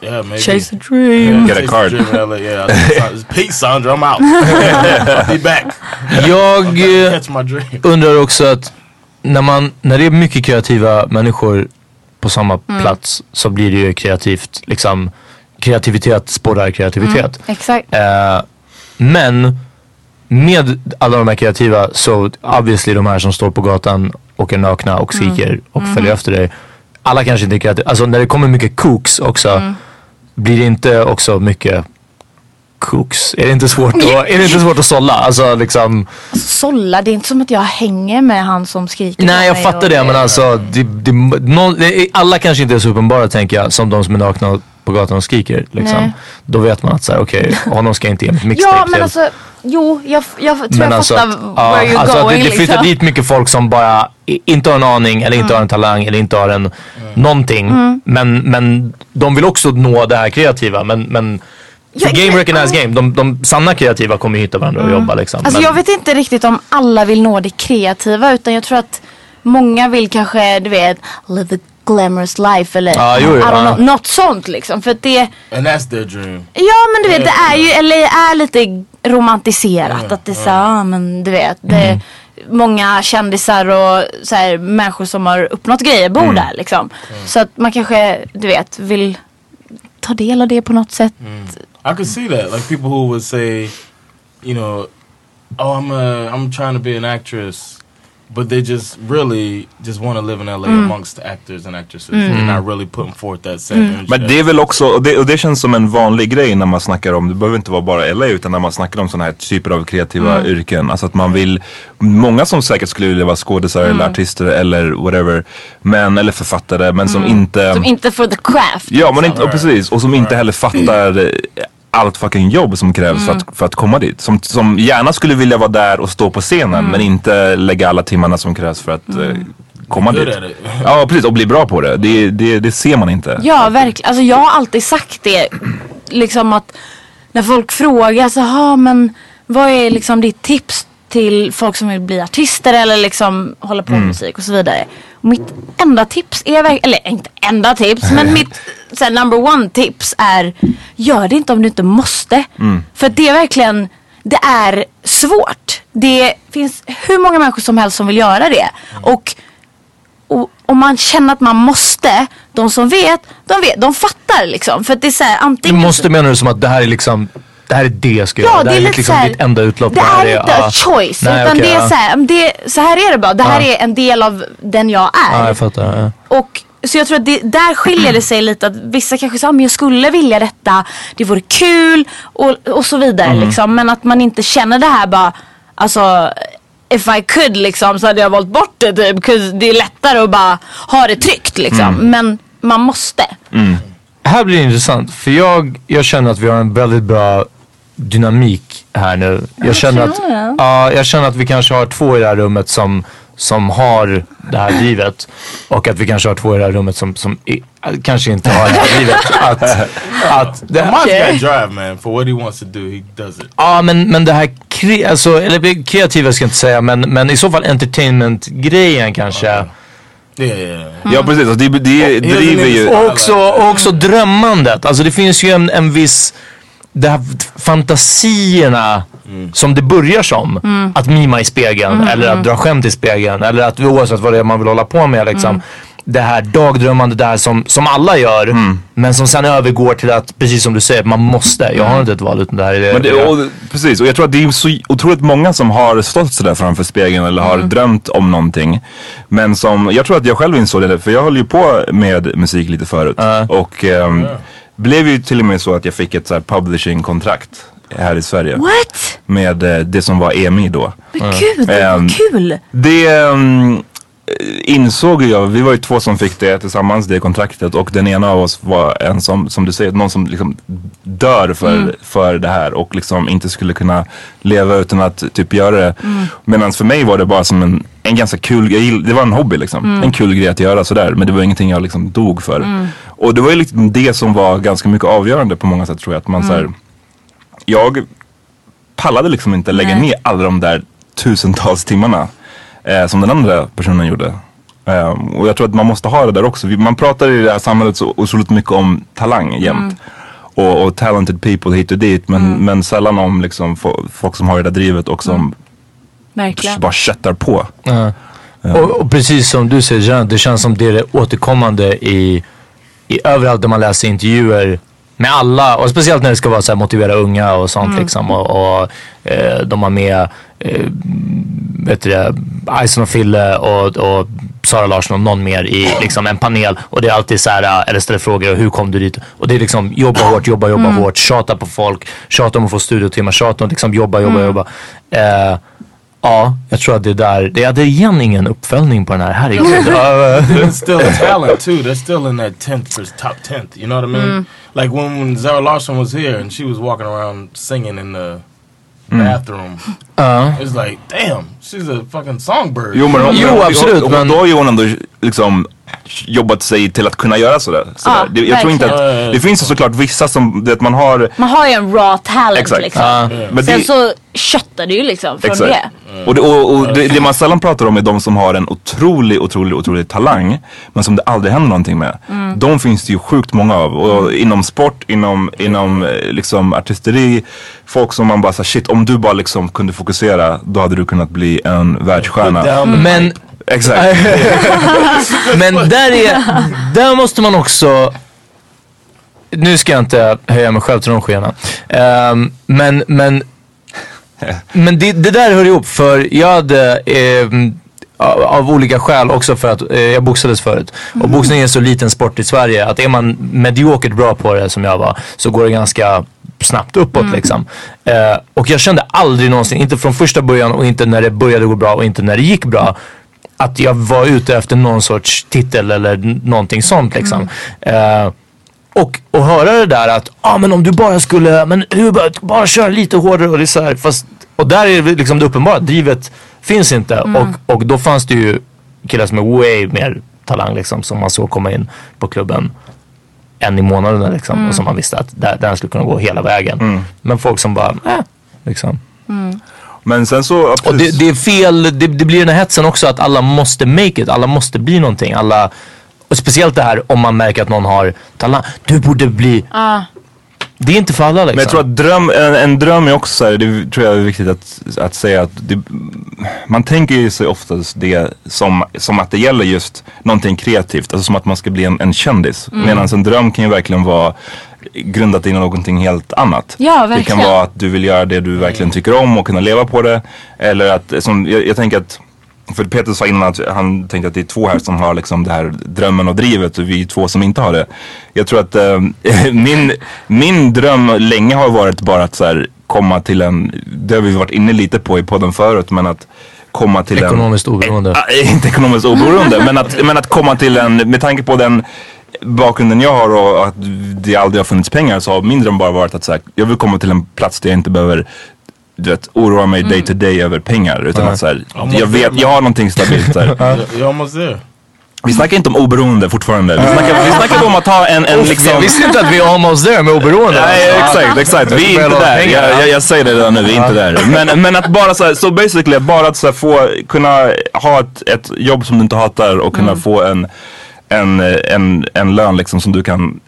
Yeah, maybe. Chase a dream. Yeah, Get a chase card. the dream in LA. Yeah. I- Peace, Sandra. I'm out. I'll be back. Jag Catch my dream. undrar också att när, man, när det är mycket kreativa människor på samma mm. plats så blir det ju kreativt. Liksom, kreativitet sporrar kreativitet. Exakt. Eh, men med alla de här kreativa så obviously de här som står på gatan och är nakna och skriker och följer efter dig. Alla kanske inte är kreativa. Alltså när det kommer mycket cooks också blir det inte också mycket cooks? Är det inte svårt att, är det inte svårt att sålla? Alltså liksom, Solla, det är inte som att jag hänger med han som skriker nej jag fattar och- det men alltså det, det, någon, alla kanske inte är så uppenbara tänker jag som de som är nakna på gatan och skriker. Liksom. Nej. Då vet man att så här, okej, honom ska jag inte ge mitt mixtape Ja men alltså, jo jag, jag tror jag alltså fattar att, where you're alltså going det, det flyttar liksom. dit mycket folk som bara inte har en aning eller inte har en talang eller inte har en någonting. Mm. Men, men de vill också nå det här kreativa. Men, men Ja, för game recognize game, de, de sanna kreativa kommer hitta varandra och jobba liksom. Alltså men, jag vet inte riktigt om alla vill nå det kreativa utan jag tror att många vill kanske, du vet, live a glamorous life eller Ja, jo, jo, I don't ja. know, något sånt liksom. För att det, And that's their dream. ja men du vet det är ju, eller är lite romantiserat. Att det är så, ja men du vet. Det, Många kändisar och så här, människor som har uppnått grejer bor där liksom. Så att man kanske, du vet, vill ta del av det på något sätt. I could see that. Like people who would say, you know, oh, I'm a, I'm trying to be an actress, but they just really just want to live in LA amongst the actors and actresses. They're not really putting forth that same energy. Men det är väl också, och det, och det känns som en vanlig grej när man snackar om, det behöver inte vara bara LA utan när man snackar om sådana här typer av kreativa yrken. Alltså att man vill, många som säkert skulle vilja vara skådisar eller artister eller whatever, men, eller författare men som inte Som inte for the craft. Ja men inte, och precis, och som inte heller fattar eh, allt fucking jobb som krävs för, att, för att komma dit. Som, som gärna skulle vilja vara där och stå på scenen men inte lägga alla timmarna som krävs för att eh, komma Good dit. Ja precis, och bli bra på det. Det, det, det ser man inte. Ja, verkligen. Alltså jag har alltid sagt det. Liksom att när folk frågar så men vad är liksom ditt tips till folk som vill bli artister eller liksom hålla på med musik och så vidare. Och mitt enda tips är eller inte enda tips, men mitt så här, number one tips är gör det inte om du inte måste. För att det är verkligen, det är svårt. Det finns hur många människor som helst som vill göra det. Och om man känner att man måste, de som vet, de vet, de fattar liksom. För att det är så här, Du antingen... måste menar du som att det här är liksom det här är det jag ska Ja, göra. Det det här är lite liksom här- ditt enda utlopp. Det är inte ja. a choice. Nej, utan okej, det är ja. så här, det, så här är det bara. Det här är en del av den jag är. Ja, jag fattar. Och så jag tror att det, där skiljer det sig lite att vissa kanske säger men jag skulle vilja detta, det vore kul och, och så vidare Mm. liksom. Men att man inte känner det här bara, alltså if I could liksom så hade jag valt bort det typ. det är lättare att bara ha det tryggt liksom. Mm. Men man måste. Här blir det intressant för jag, jag känner att vi har en väldigt bra dynamik här nu. Jag känner att, ja, jag känner att vi kanske har två i det här rummet som, som har det här drivet och att vi kanske har två i det här rummet som, som i, kanske inte har det här drivet. Att, att det, Amon's got drive, man. For what he wants to do, he does it. Ja men, men det här kre, alltså, eller kreativa ska jag inte säga men, men i så fall entertainment-grejen kanske. Yeah, yeah, yeah. Ja precis, alltså, det, det driver ju... Och också, också drömmandet. Alltså det finns ju en, en viss, det här fantasierna som det börjar som. Att mima i spegeln eller att dra skämt i spegeln. Eller att oavsett vad det är man vill hålla på med liksom. Det här dagdrömmande där som, som alla gör. Men som sen övergår till att, precis som du säger, man måste. Jag har inte ett val utan det här är det. Men det, och, precis, och jag tror att det är så otroligt många som har stått sådär framför spegeln eller har drömt om någonting. Men som, jag tror att jag själv insåg det, för jag höll ju på med musik lite förut. Och ehm, blev ju till och med så att jag fick ett så publishing-kontrakt här i Sverige. What? Med eh, det som var EMI då. Men gud, vad kul. Det ehm, insåg jag, vi var ju två som fick det tillsammans, det kontraktet. Och den ena av oss var en som, som du säger, någon som liksom dör för, för det här och liksom inte skulle kunna leva utan att typ göra det. Medan för mig var det bara som en, en ganska kul grej, det var en hobby liksom. En kul grej att göra sådär. Men det var ingenting jag liksom dog för. Och det var ju liksom det som var ganska mycket avgörande på många sätt tror jag. Att man så här, jag pallade liksom inte lägga ner alla de där tusentals timmarna eh, som den andra personen gjorde. Eh, och jag tror att man måste ha det där också. Man pratar i det här samhället så otroligt mycket om talang jämt. Och, och talented people hit och dit. Men, men sällan om liksom fo- folk som har det där drivet och som Verkligen. bara köttar på. Ja. Och, och precis som du säger Jean, det känns som det är det återkommande i, i överallt där man läser intervjuer med alla och speciellt när det ska vara så här motivera unga och sånt liksom och, och eh, de har med eh, vet du det, Ison och Fille och, och Sara Larsson och någon mer i liksom en panel och det är alltid så här, eh, eller ställer frågor och hur kom du dit? Och det är liksom jobba hårt, jobba, jobba hårt, tjata på folk, tjata om att få studiotimmar, tjata om liksom jobba, jobba, jobba. Eh, Ja, jag tror att det där, det hade igen ingen uppföljning på den här. Herregud. There's still talent too. They're still in that tenth for top tenth. You know what I mean? Like when, when Zara Larsson was here and she was walking around singing in the bathroom. ja. It's like, damn, she's a fucking songbird. Jo, men hon, Jo, absolut, hon, men- Då har ju hon ändå liksom jobbat sig till att kunna göra sådär. sådär. Det, jag tror inte att, det finns ju såklart vissa som, det, man har Man har ju en raw talent Exakt. liksom. Ja. men Sen det, så köttar det ju liksom från Exakt. det. Och, det, och, och det, det man sällan pratar om är de som har en otrolig, otrolig, otrolig talang men som det aldrig händer någonting med. De finns det ju sjukt många av. Och inom sport, inom, inom eh, liksom artisteri. Folk som man bara säger shit om du bara liksom kunde fokusera då hade du kunnat bli en världsstjärna. Men, Exakt. men där, är, där måste man också nu ska jag inte höja mig själv till de skyarna. Ehm, men men, men det, det där hör ihop för jag hade ehm, av, av olika skäl också för att eh, jag boxades förut. Och boxning är en så liten sport i Sverige att är man mediokert bra på det som jag var så går det ganska snabbt uppåt liksom. Eh, och jag kände aldrig någonsin, inte från första början och inte när det började gå bra och inte när det gick bra att jag var ute efter någon sorts titel eller någonting sånt liksom. Eh, och, och höra det där att, ja ah, men om du bara skulle, men hur, bara, bara köra lite hårdare och det är så här, fast, och där är det liksom det uppenbara, drivet finns inte. Och, och då fanns det ju killar som är way mer talang liksom som man såg komma in på klubben en i månaden liksom och som man visste att där, där skulle kunna gå hela vägen. Men folk som bara, äh, liksom. Men sen så, ja, Och det, det är fel, det, det blir den här hetsen också att alla måste make it, alla måste bli någonting. Alla, och speciellt det här om man märker att någon har talang. Du borde bli... Det är inte för alla liksom. Men jag tror att dröm, en, en dröm är också så här, det tror jag är viktigt att, att säga att det, man tänker ju sig oftast det som, som att det gäller just någonting kreativt. Alltså som att man ska bli en, en kändis. Medan en dröm kan ju verkligen vara grundat i någonting helt annat. Ja, Det kan verkligen. vara att du vill göra det du verkligen tycker om och kunna leva på det. Eller att, som, jag, jag tänker att för Peter sa innan att han tänkte att det är två här som har liksom det här drömmen och drivet och vi är två som inte har det. Jag tror att eh, min, min dröm länge har varit bara att så här, komma till en, det har vi varit inne lite på i podden förut, men att komma till Ekonomiskt en... oberoende. Äh, inte ekonomiskt oberoende, men, att, men att komma till en, med tanke på den bakgrunden jag har och att det aldrig har funnits pengar så har min dröm bara varit att så här, jag vill komma till en plats där jag inte behöver du vet, oroa mig day to day över pengar. Utan att så här, jag vet, jag har någonting stabilt. Så här. Almost there. Vi snackar inte om oberoende fortfarande. Vi snackar, vi snackar om att ha en, en liksom... Jag visste inte att vi är almost there med oberoende. Nej exakt, exakt. Vi är inte där. Jag, jag, jag säger det redan nu, vi är inte där. Men, men att bara så här, så basically bara att så här, få kunna ha ett, ett jobb som du inte hatar och kunna få en, en, en, en lön liksom som du kan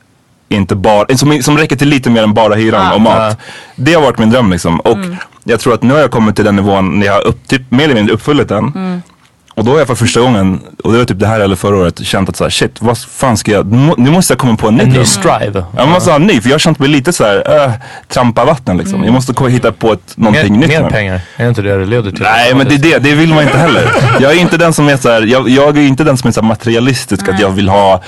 inte bara, som, som räcker till lite mer än bara hyran och mat. Det har varit min dröm liksom. Och jag tror att nu har jag kommit till den nivån när jag har upp, typ, mer eller mindre uppfyllt den. Och då har jag för första gången, och det var typ det här eller förra året, känt att så här, shit vad fan ska jag, nu må- nu måste jag komma på en ny En ny strive. Jag måste ha en ny, för jag har känt mig lite så här, äh, trampa vatten liksom. Jag måste komma hitta på ett, Mer, någonting nytt. mer nu. pengar. Är inte det det leder till? Nej men det är det, det vill man inte heller. Jag är inte den som är så här, jag, jag är inte den som är så här materialistisk att jag vill ha,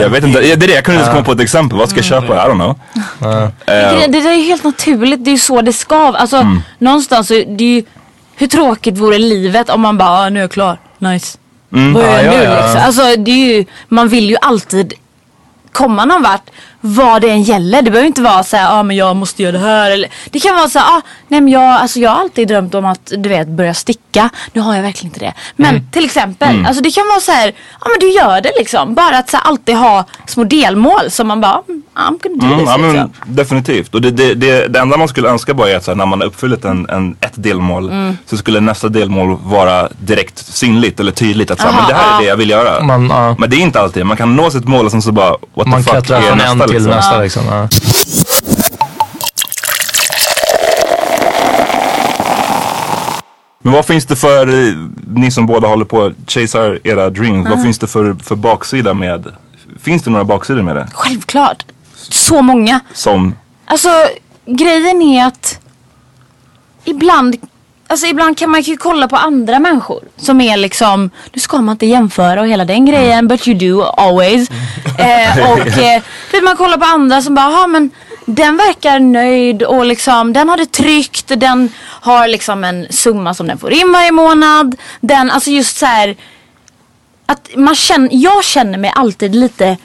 jag vet inte, det är det, jag kunde inte komma på ett exempel, vad ska jag köpa? I don't know. Det, det där är ju helt naturligt, det är ju så det ska. Alltså Mm. någonstans det är ju, hur tråkigt vore livet om man bara, ah, nu är jag klar, nice. Mm. Vad gör jag Ja, nu liksom? Alltså det är ju, man vill ju alltid komma någon vart vad det än gäller. Det behöver inte vara så här, ah, men jag måste göra det här. Eller, det kan vara så här, ah, nej men jag, alltså, jag har alltid drömt om att du vet börja sticka. Nu har jag verkligen inte det. Men Mm. till exempel, alltså, det kan vara så här, ja men du gör det liksom. Bara att så här, alltid ha små delmål som man bara, mm, I'm gonna do Mm, this ja, men, liksom. definitivt. Och det, det, det, det enda man skulle önska bara är att så här, när man har uppfyllt en, en, ett delmål Mm. så skulle nästa delmål vara direkt synligt eller tydligt. Att så här, Aha, men det här ja. är det jag vill göra. Man, ja. Men det är inte alltid. Man kan nå sitt mål och sen så bara what Man the fuck är nästa till liksom. nästa liksom. Ja. Men vad finns det för, eh, ni som båda håller på chasar era dreams, vad finns det för, för baksida med, finns det några baksidor med det? Självklart. Så många. Som, Alltså grejen är att ibland, alltså ibland kan man ju kolla på andra människor som är liksom, nu ska man inte jämföra och hela den grejen but you do always. eh, och eh, för man kollar på andra som bara, "Jaha, men den verkar nöjd och liksom den har det tryggt, den har liksom en summa som den får in varje månad. Den, alltså just så här att man känner, jag känner mig alltid lite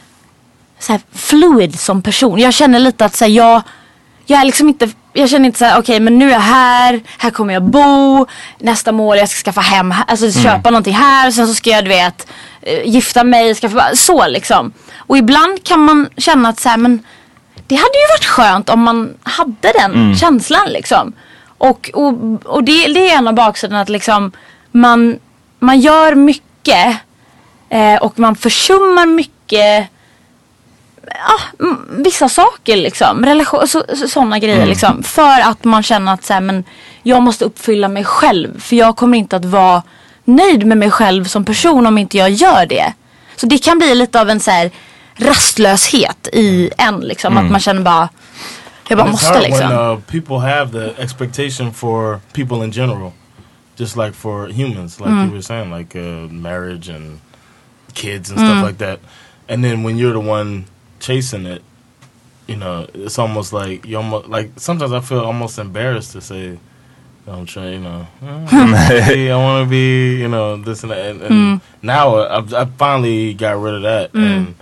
så här fluid som person. Jag känner lite att så här, jag, jag är liksom inte, jag känner inte så här, okej men nu är jag här, här kommer jag bo, nästa mål jag ska skaffa hem, alltså köpa någonting här, sen så ska jag du vet eh, gifta mig, skaffa, så liksom. Och ibland kan man känna att så här, men det hade ju varit skönt om man hade den känslan liksom. Och, och, och det, det är en av baksidorna att liksom man, man gör mycket eh, och man försummar mycket ja, mm, vissa saker liksom. Relation, så, så, sådana grejer liksom. För att man känner att så här, men jag måste uppfylla mig själv. För jag kommer inte att vara nöjd med mig själv som person om inte jag gör det. Så det kan bli lite av en så här rastlöshet i en liksom. Att man känner bara, jag bara It's måste liksom. when uh, people have the expectation for people in general, just like for humans, like Mm. you were saying, like uh, marriage and kids and Mm. stuff like that. And then when you're the one chasing it, you know, it's almost like you almost like sometimes I feel almost embarrassed to say. I'm trying, you know. "Hey, I want to be, you know, this and that. And, and Mm. now I've, I finally got rid of that. And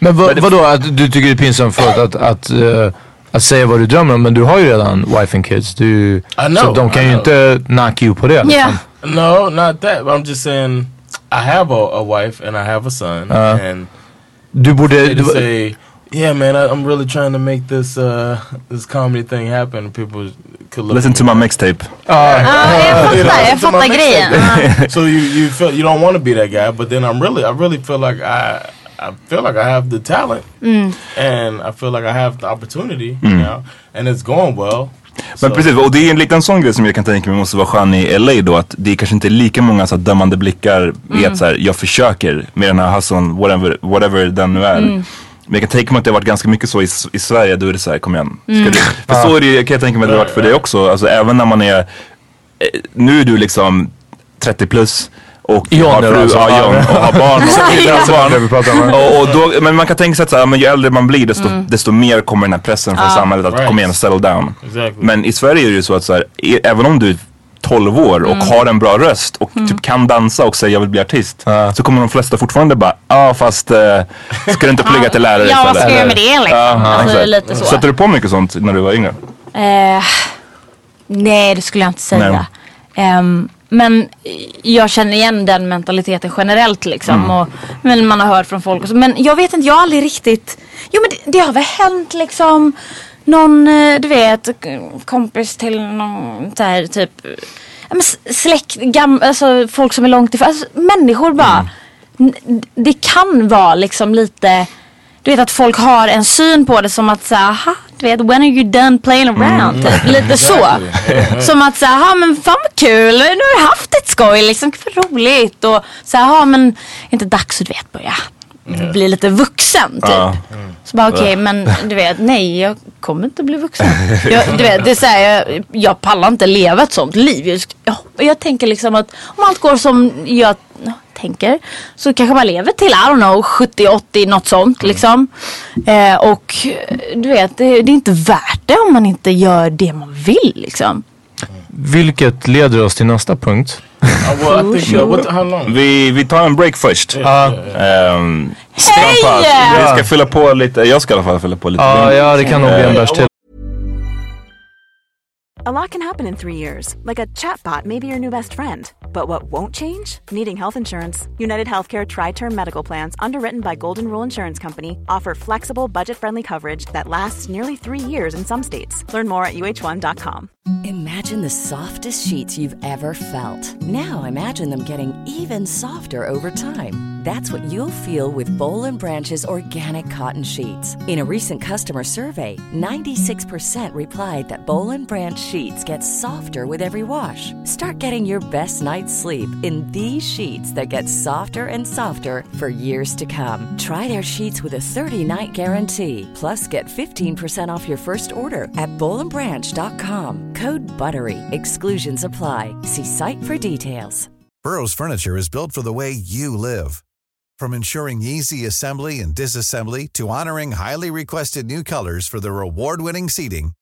Men vad, vadå, att du tycker det är pinsamt för att, att, att, eh, att säga vad du drömmer om? Men du har ju redan wife and kids. Du, I know, så de kan I ju know. inte knock you på det. Liksom. Yeah. No, not that. But I'm just saying, I have a, a wife and I have a son, Uh, and Du borde... Du, say, "Yeah, man, I, I'm really trying to make this uh, this comedy thing happen." People could look. listen to my like- mixtape. Ja, jag fattar, jag fattar grejen. mixtape. So you you feel you don't want to be that guy, but then I'm really I really feel like I I feel like I have the talent, and I feel like I have the opportunity now, and it's going well. Men So- precis, och det är en liten sån grej som jag kan tänka mig måste vara skön i LA då. Att det är kanske inte är lika många så dömande blickar i att så här, jag försöker med den här hustlen, whatever, whatever den nu är. Men jag kan tänka mig att det har varit ganska mycket så i, i Sverige. Då är det så här, kom igen. Mm. du, för så är det, kan jag tänka mig att det har varit för dig också. Alltså även när man är, eh, nu är du liksom 30 plus. Och John har fru, alltså- ja, John, och har barn. Och, om. och, och då, men man kan tänka sig att så här, men ju äldre man blir desto, desto mer kommer den här pressen från samhället att Right. kom igen, settle down. Exactly. Men i Sverige är det ju så att så här, även om du är 12 år och har en bra röst och typ kan dansa och säger jag vill bli artist. Så kommer de flesta fortfarande bara, ja ah, fast eh, ska du inte plugga till lärare Ja, vad istället? ska jag göra med det liksom? alltså, exakt. lite så. Sätter du på mycket sånt när du var yngre? Eh, nej, det skulle jag inte säga. Ehm, men jag känner igen den mentaliteten generellt liksom. Och, men man har hört från folk och så. Men jag vet inte, jag har aldrig riktigt. Jo men det, det har väl hänt liksom. Någon, eh, du vet, kompis till någon så här typ. men Släkt, gam, alltså folk som är långt ifrån. Alltså, människor bara. N- Det kan vara liksom lite. Du vet att folk har en syn på det som att säga, aha, du vet, when are you done playing around? Typ. Lite så. Som att säga, aha men fan vad kul, nu har jag haft ett skoj liksom, vad roligt. Och så aha men, är inte dags att du vet börja bli lite vuxen typ. Ja. Så bara okej men du vet nej jag kommer inte bli vuxen. Jag, du vet det är så här, jag, jag pallar inte leva ett sånt liv. Jag, jag, jag tänker liksom att om allt går som jag ja, tänker så kanske man lever till I don't know 70, 80 något sånt liksom. Eh, och eh, du vet det, det är inte värt det om man inte gör det man vill liksom. Vilket leder oss till nästa punkt. Uh, uh? Vi, vi tar en break först. Ehm, Hej! paus. Vi ska fylla på lite, jag ska i alla fall fylla på lite. Ja, ja det kan nog bli en bärs till. A lot can happen in three years, like a chatbot may be your new best friend. But what won't change? Needing health insurance. United Healthcare Tri Term Medical Plans, underwritten by Golden Rule Insurance Company, offer flexible, budget friendly coverage that lasts nearly three years in some states. Learn more at uh1.com. Imagine the softest sheets you've ever felt. Now imagine them getting even softer over time. That's what you'll feel with Bowl and Branch's organic cotton sheets. In a recent customer survey, 96% replied that Bowl and Branch sheets get softer with every wash. Start getting your best night's sleep in these sheets that get softer and softer for years to come. Try their sheets with a 30-night guarantee. Plus, get 15% off your first order at bowlandbranch.com. Code BUTTERY. Exclusions apply. See site for details. Burrow's furniture is built for the way you live. From ensuring easy assembly and disassembly to honoring highly requested new colors for their award-winning seating,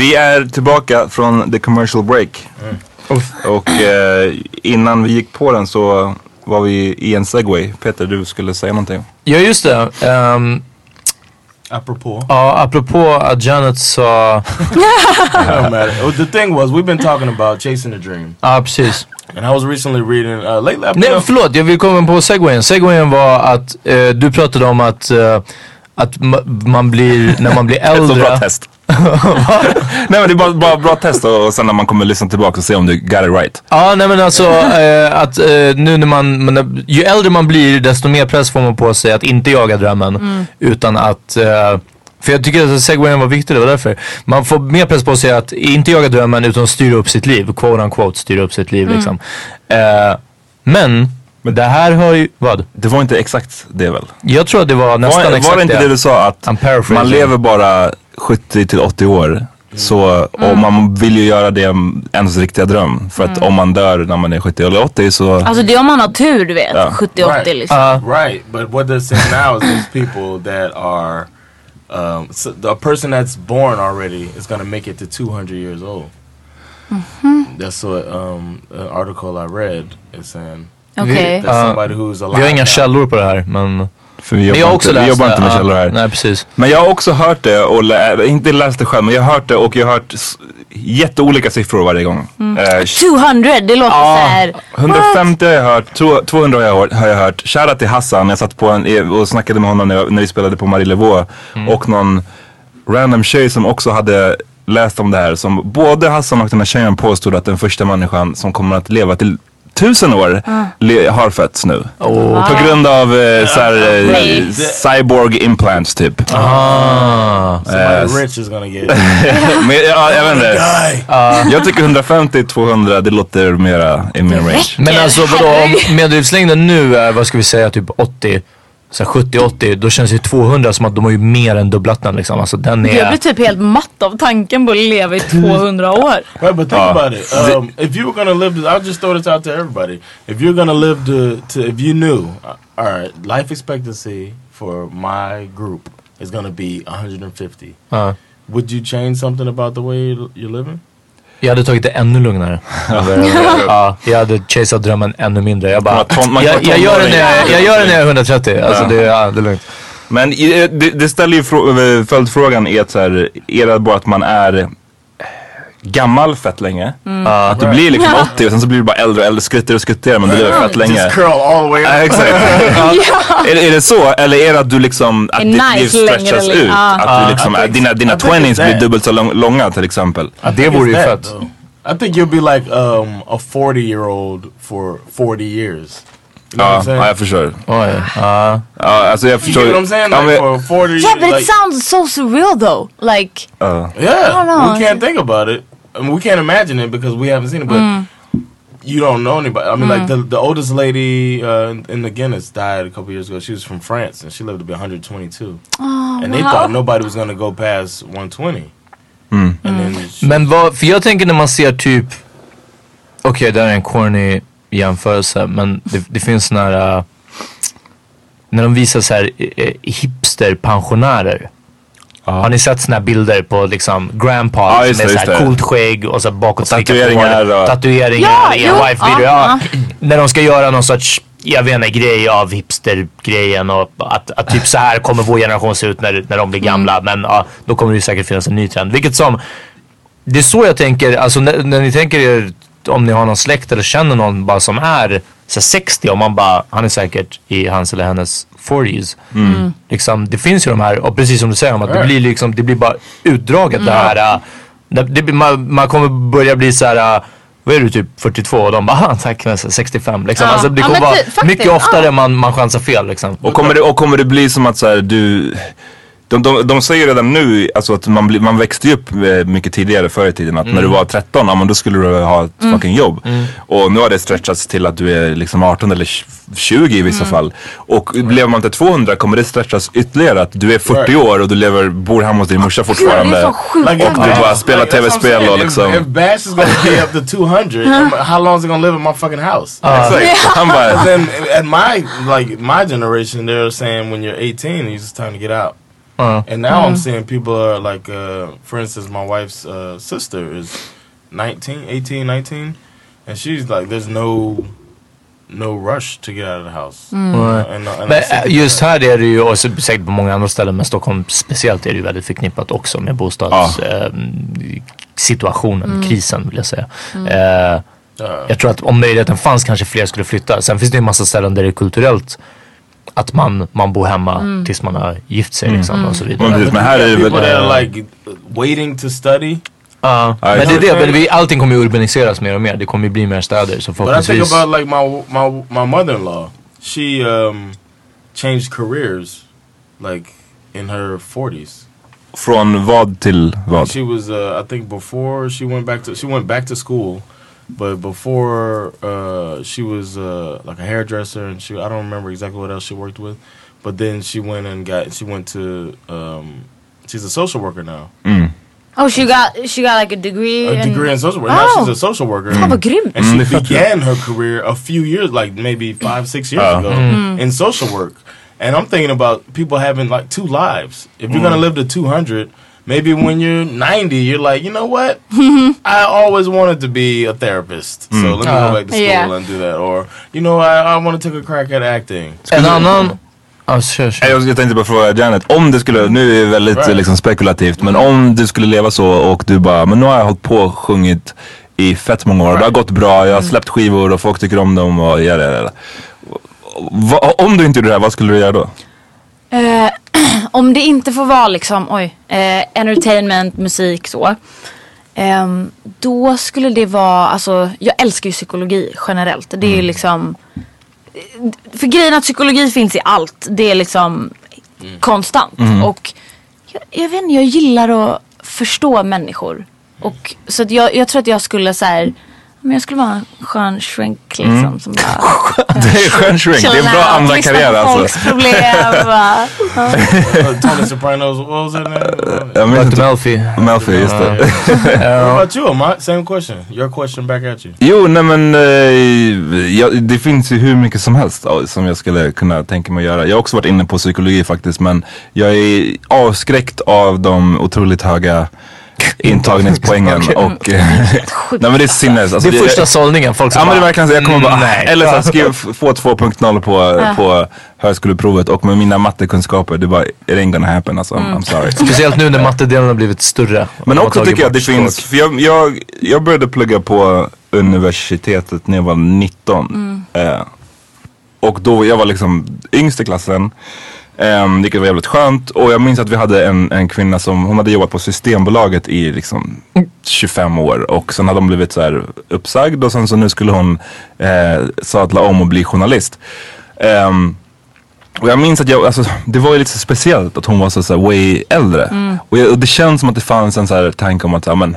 Vi är tillbaka från the commercial break. Och eh, innan vi gick på den så var vi i en segway. Peter, du skulle säga någonting. Ja just det. Um, Apropos. ja, apropå att Janet sa... The thing was, we've been talking about chasing a dream. Ja precis. And I was recently reading, uh, lately I've been Nej förlåt, jag vill komma på segwayen. Segwayen var att eh, du pratade om att, eh, att ma- man blir, när man blir Ett så bra äldre. test. Nej men det är bara, bara bra test och, sen när man kommer lyssna tillbaka och se om du got it right. Ja nej men alltså eh, att eh, nu när man, men, ju äldre man blir desto mer press får man på sig att inte jaga drömmen. Utan att eh, för jag tycker att segwayen var viktig, det var därför. Man får mer press på sig att inte jaga drömmen utan styra upp sitt liv. Quote unquote styra upp sitt liv liksom. Eh, men, det här har ju, vad? Det var inte exakt det väl? Jag tror att det var nästan Var, exakt var det inte det du sa att man lever bara 70 till 80 år? Så, och man vill ju göra det ens riktiga dröm. För att om man dör när man är 70 eller 80 så... Alltså det är om man har tur du vet. Ja. 70-80 Right. liksom. Right, but what they're saying now is there's people that are, um, so a person that's born already is to make it to 200 years old. That's what um, an article I read is saying. Okej. That somebody who's alive Vi har inga källor på det här men För vi Men jobbar, inte, vi jobbar det. inte med källor här. Nej, precis. Men jag har också hört det och lä- inte läst det själv men jag har hört det och jag har hört jätteolika siffror varje gång. Eh, 200, det låter Ja, såhär. 150 har jag hört, tro- 200 har jag hört. Har jag hört. Shoutout till Hassan, jag satt på en, och snackade med honom när, jag, när vi spelade på Marielevaux. Och någon random tjej som också hade läst om det här. Som både Hassan och den här tjejen påstod att den första människan som kommer att leva till tusen år le, har fötts nu. På grund av eh, såhär, eh, cyborg implants typ. Ah. Eh, rich is gonna get. Men ja, jag vet inte. Guy. Jag tycker 150-200 det låter mera i min range. Men alltså vadå, om medellivslängden nu är, vad ska vi säga, typ 80, så här 70-80, då känns ju 200 som att de har ju mer än dubblat den liksom. Alltså den Jag är... blir typ helt matt av tanken på att leva i 200 år. Right, but think Uh, about it. Um, if you were gonna live, to, I'll just throw this out to everybody. If you're gonna live to, to if you knew, uh, all right, life expectancy for my group is gonna be 150. Ja. Would you change something about the way you're living? Jag hade tagit det ännu lugnare. ja, jag hade chasat drömmen ännu mindre. Jag bara, jag, jag, gör det när jag, jag gör det när jag är 130. Alltså det, ja, det är lugnt. Men det, det ställer ju eh, följdfrågan är att så här, är det bara att man är gammal fett länge? Att du blir liksom 80 och sen så blir du bara äldre och äldre, skuttigare och skuttigare men du lever fett länge. Just curl all the way up. exakt. är, är det så? Eller är det att du liksom, att ditt nice liv längre stretchas eller- ut? Att du liksom, think- dina, dina I think it's 20s blir dubbelt så lång, långa till exempel. Det vore ju fett. I think you'll be like um, a 40 year old for 40 years. You know what Ja, I'm saying? ja, jag förstår. Oj, ja. Ja, alltså jag you oh, förstår. Ah. Ah. get what I'm saying? Ja, Like men- for 40 Yeah, but like, it sounds so surreal though. Like, ja. Yeah, don't know. we can't think about it. I mean, we can't imagine it because we haven't seen it. But mm. you don't know anybody. I mean, like mm. the the oldest lady uh, in, in the Guinness died a couple years ago. She was from France and she lived to be 122. Oh, and they thought nobody was gonna go past 120. And then mm. she, Men vad, för jag tänker när man ser typ, okej det här är en corny jämförelse men det, det finns såna här, äh, när de visar så här äh, hipsterpensionärer. Har ni sett såna här bilder på liksom grandpa Ja, som är just det, så just här det. coolt skägg och så bakåtstickat tatueringar hår, och- tatueringar, Ja, en jo, wife beater. ja, Ja, När de ska göra någon sorts, jag vet inte, grej av hipstergrejen och att, att typ så här kommer vår generation se ut när, när de blir gamla. Men ja, då kommer det ju säkert finnas en ny trend. Vilket som, det är så jag tänker, alltså när, när ni tänker er om ni har någon släkt eller känner någon bara som är så här 60 och man bara, han är säkert i hans eller hennes 40s. Liksom, det finns ju de här, och precis som du säger om att det blir liksom, det blir bara utdraget det här. äh, det, det, man, man kommer börja bli så här. äh, vad är du typ 42 och de bara ah, tack men så 65 liksom. Ja. Alltså, det Ja, kommer men vara mycket oftare ja. man, man chansar fel liksom. Och kommer, det, och kommer det bli som att så här, du de, de, de säger redan nu alltså att man, blir, man växte ju upp eh, mycket tidigare förr i tiden. Att när du var 13, ja, men då skulle du ha ett fucking jobb. Och nu har det stretchats till att du är liksom 18 eller 20 i vissa fall. Och lever man till 200 kommer det stretchas ytterligare. Att du är 40 år och du lever, bor hemma hos din morsa fortfarande. if Du bara spelar tv-spel och liksom- If, if Bash is gonna be up to 200, I'm- how long is he gonna live in my fucking house? Exakt. Han bara, then at my like my generation, they're saying when you're 18, it's just time to get out. Uh, And now I'm seeing people are like, uh, for instance, my wife's uh, sister is 19, 18, 19, and she's like, there's no no rush to get out of the house. Nej. Uh, and, and Men just här är det ju, och så säkert på många andra ställen, men Stockholm speciellt är det ju väldigt förknippat också med bostadssituationen, krisen vill jag säga. Eh, jag tror att om möjligheten fanns kanske fler skulle flytta. Sen finns det ju en massa ställen där det är kulturellt att man, man bor hemma tills man har gift sig liksom och så vidare. men, precis, men här är det people that are like waiting to study. Ja, Ja, men det är det, men vi, allting kommer ju urbaniseras mer och mer. Det kommer ju bli mer städer. Så But I think förhoppningsvis... about like my my my mother-in-law. She um changed careers like in her 40s. Från vad till vad? She was uh, I think before she went back to she went back to school, but before uh, she was uh, like a hairdresser and she I don't remember exactly what else she worked with, but then she went and got she went to um, she's a social worker now. Mm. Oh, she got she got like a degree. A in- degree in social work. Oh. Now she's a social worker. Fan vad grymt. And she Mm, det fattar jag. began her career a few years, like maybe five, six years Ja. ago, in social work. And I'm thinking about people having like two lives. If you're gonna live to 200, maybe when you're 90, you're like, you know what? I always wanted to be a therapist, so let me Uh, go back to school yeah. and do that. Or, you know, I, I want to take a crack at acting. En annan, Ja, kör, kör. Jag, jag tänkte bara fråga Janet, om det skulle, nu är det väldigt Right. liksom, spekulativt, men om du skulle leva så och du bara, men nu har jag hållit på och sjungit i fett många år, det har gått bra, jag har släppt skivor och folk tycker om dem och ja, ja, ja. Va, Om du inte gjorde det här, vad skulle du göra då? Eh, om det inte får vara liksom, oj, eh, entertainment, musik så. ehm, då skulle det vara, alltså jag älskar ju psykologi generellt. Det är ju liksom, för grejen att psykologi finns i allt. Det är liksom konstant. Och jag, jag vet inte, jag gillar att förstå människor. Och, så att jag, jag tror att jag skulle så här, men jag skulle vara en skön shrink liksom. Som bara, Det är skön shrink, det är en bra andra karriär alltså. folks problem. Uh, Tony Sopranos, what was that name? Jag minns Dr. inte- Melfi. Melfi, just det. What about you, Amat? Same question. Your question back at you. Jo, nej men eh, ja, det finns ju hur mycket som helst som jag skulle kunna tänka mig att göra. Jag har också varit inne på psykologi faktiskt men jag är avskräckt av de otroligt höga intagningspoängen och... eh, nej men det är sinnes. Alltså, Det är första sållningen. Folk som Ja men det är bara, verkligen så, jag kommer bara, nej. eller så här, skriv, få 2.0 på, på högskoleprovet och med mina mattekunskaper, det bara, it ain't gonna happen alltså, I'm, I'm sorry. Speciellt nu när mattedelen har blivit större. Men också tycker jag att det finns, för jag, jag, jag började plugga på universitetet när jag var 19. Eh, och då, jag var liksom yngst i klassen. Um, vilket var jävligt skönt. Och jag minns att vi hade en, en kvinna som, hon hade jobbat på Systembolaget i liksom 25 år. Och sen hade hon blivit så här uppsagd och sen så nu skulle hon eh, sadla om och bli journalist. Ehm, och jag minns att jag, alltså, det var ju lite så speciellt att hon var så, så här, way äldre. Och, jag, och det känns som att det fanns en så här tanke om att, ja men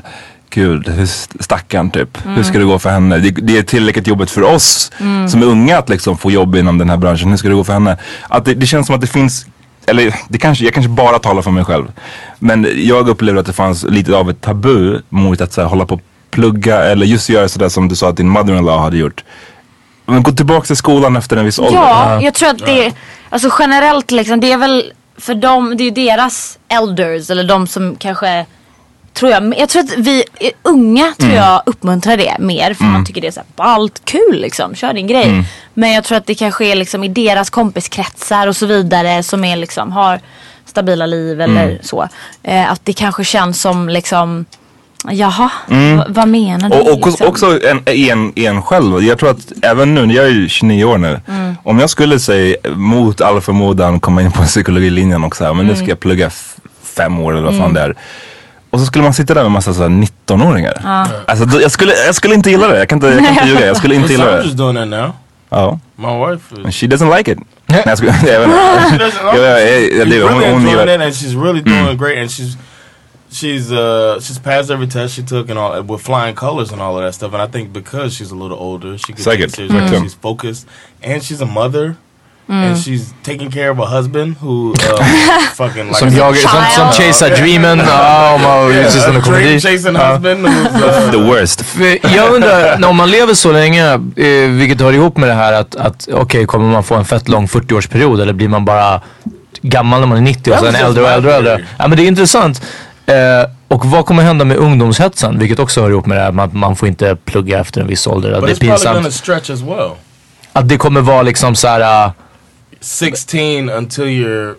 gud, hur st- stackarn typ. Hur ska det gå för henne? Det, det är tillräckligt jobbigt för oss som är unga att liksom få jobb inom den här branschen. Hur ska det gå för henne? Att det, det känns som att det finns eller det kanske, jag kanske bara talar för mig själv. Men jag upplever att det fanns lite av ett tabu mot att så här, hålla på och plugga eller just göra sådär som du sa att din mother-in-law hade gjort. Men gå tillbaka till skolan efter en viss ålder. Ja, jag tror att det, alltså generellt liksom, det är väl för dem, det är ju deras elders eller de som kanske Tror jag, jag tror att vi unga tror jag uppmuntrar det mer för man tycker det är så här ballt, kul liksom, kör din grej. Men jag tror att det kanske är liksom i deras kompiskretsar och så vidare som är liksom har stabila liv eller så. Eh, att det kanske känns som liksom Jaha, v- vad menar du? Och, och liksom? också en, en, en själv. Jag tror att även nu, jag är ju 29 år nu. Mm. Om jag skulle säga mot all förmodan komma in på psykologilinjen och så här, men Mm. nu ska jag plugga fem år eller vad fan det är. Och så skulle man sitta där med massa så här 19-åringar. Alltså, då- jag, skulle, jag skulle inte gilla det. Jag kan inte, jag kan inte ljuga. Jag skulle inte gilla det. doing that now. Ja. My wife is. And she doesn't like it. Nej, jag skojar. Jag vet inte. She doesn't Ja, ja, ja, She's ja, det- hon- really hon enjoying gillar- it, and she's really doing great. And she's she's uh she's passed every test she took and all with flying colors and all of that stuff. And I think because she's a little older, she can take Säkert. it seriously. Mm. She's focused, and she's a mother. And she's taking care of a husband who uh, fucking like Som, jag, som, som chasar dreamen. Ja, om man yeah, just a en dream komedi. chasing Ja. husband who's uh, The worst. Jag undrar, när man lever så länge, eh, vilket hör ihop med det här att, att okej, kommer man få en fett lång 40-årsperiod eller blir man bara gammal när man är 90 och sen äldre och äldre och äldre? Ja men det är intressant. Eh, och vad kommer hända med ungdomshetsen? Vilket också hör ihop med det här att man får inte plugga efter en viss ålder. But det it's är probably gonna pinsamt. stretch as well. Att det kommer vara liksom så här. Uh, 16 until you're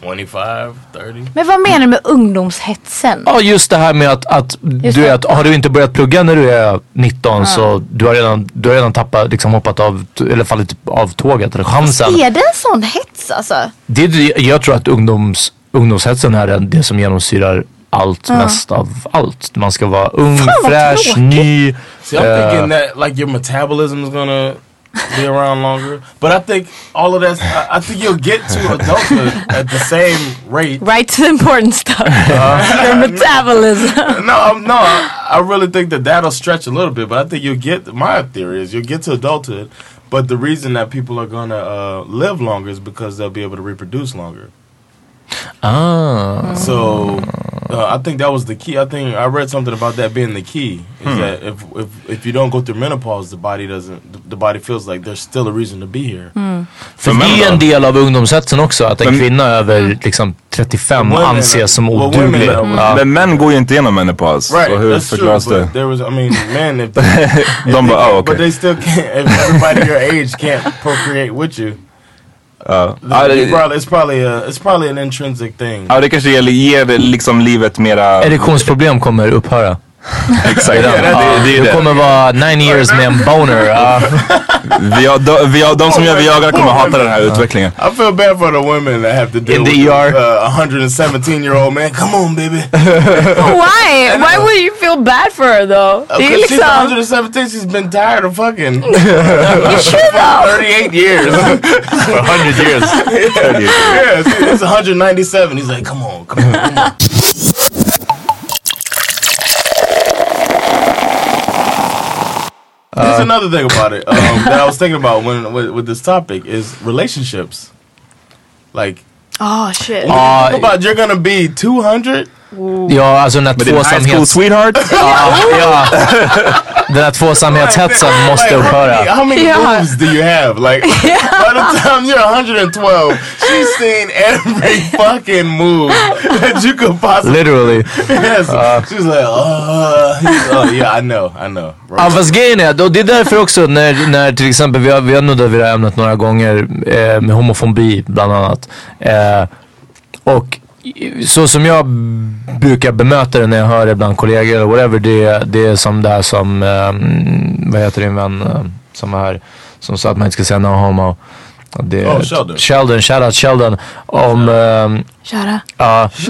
25, 30. Men vad menar du med ungdomshetsen? Ja just det här med att, att Just du vet, har du inte börjat plugga när du är 19 så du har redan, du har redan tappat, liksom hoppat av, eller fallit av tåget eller chansen. Är det en sån hets alltså? Det, är- jag tror att ungdoms, ungdomshetsen är det som genomsyrar allt mest av allt. Man ska vara ung, Fan, fräsch, ny. See, I'm Uh, thinking that like your metabolism is gonna be around longer. But I think all of that, I, I think you'll get to adulthood at the same rate. Right to the important stuff. Your metabolism. No, I'm, no, I, I really think that that'll stretch a little bit. But I think you'll get. My theory is you'll get to adulthood, but the reason that people are gonna uh, live longer is because they'll be able to reproduce longer. Ah. So uh, I think that was the key. I think I read something about that being the key. Is that if, if if you don't go through menopause, the body doesn't. The body feels like there's still a reason to be here. För män det är en del av ungdomshetsen också. Att en Men- kvinna över liksom 35 Women- anses som well, oduglig. Ja. Men män går ju inte igenom menopaus. Right, Så hur that's true. förklaras det? But there was, I mean, men if, they, if De they bara, ah, okej. but they still can't. If everybody your age can't procreate with you, Det- probably, it's probably a, it's probably an intrinsic thing. Ja, det kanske ger, ger liksom livet mera... Erektionsproblem kommer upphöra. Exakt. Det, det, det det kommer vara nine years med en boner. Ja. Vi har, de, vi har, de som gör Viagra kommer hata den här utvecklingen. I feel bad for the women that have to deal In the with ER. uh, a 117 year old man. Come on, baby. Why? Why would you feel bad for her though? Det är Because she's liksom... 117, she's been tired of fucking You should though. 38 years. For 100 years. yeah, see, it's 197. He's like, come on, come on, come on. There's another thing about it um, that I was thinking about when with, with this topic is relationships. Like, Oh shit. Ja, think about you're gonna be 200. Ja, alltså när Med din high school tvåsamhets... sweetheart. Ja, ja. Den här tvåsamhetshetsen måste Like, how upphöra. many, how many Yeah. moves do you have? Like, by the time you're 112, she's seen every fucking move that you could possibly. Literally. Yes. She's like, uh, he's- oh yeah, I know, I know. Ja fast grejen är, och det är därför också när, när till exempel, vi har, vi har nuddat vid det här ämnet några gånger eh, med homofobi bland annat. Eh, och så som jag brukar bemöta det när jag hör det bland kollegor eller whatever, det, det är som det här som, eh, vad heter din vän eh, som är här, som sa att man inte ska säga no homo. Det, Oh, Sheldon. Sheldon, shoutout Sheldon. Om, ehm, Kära. Ja,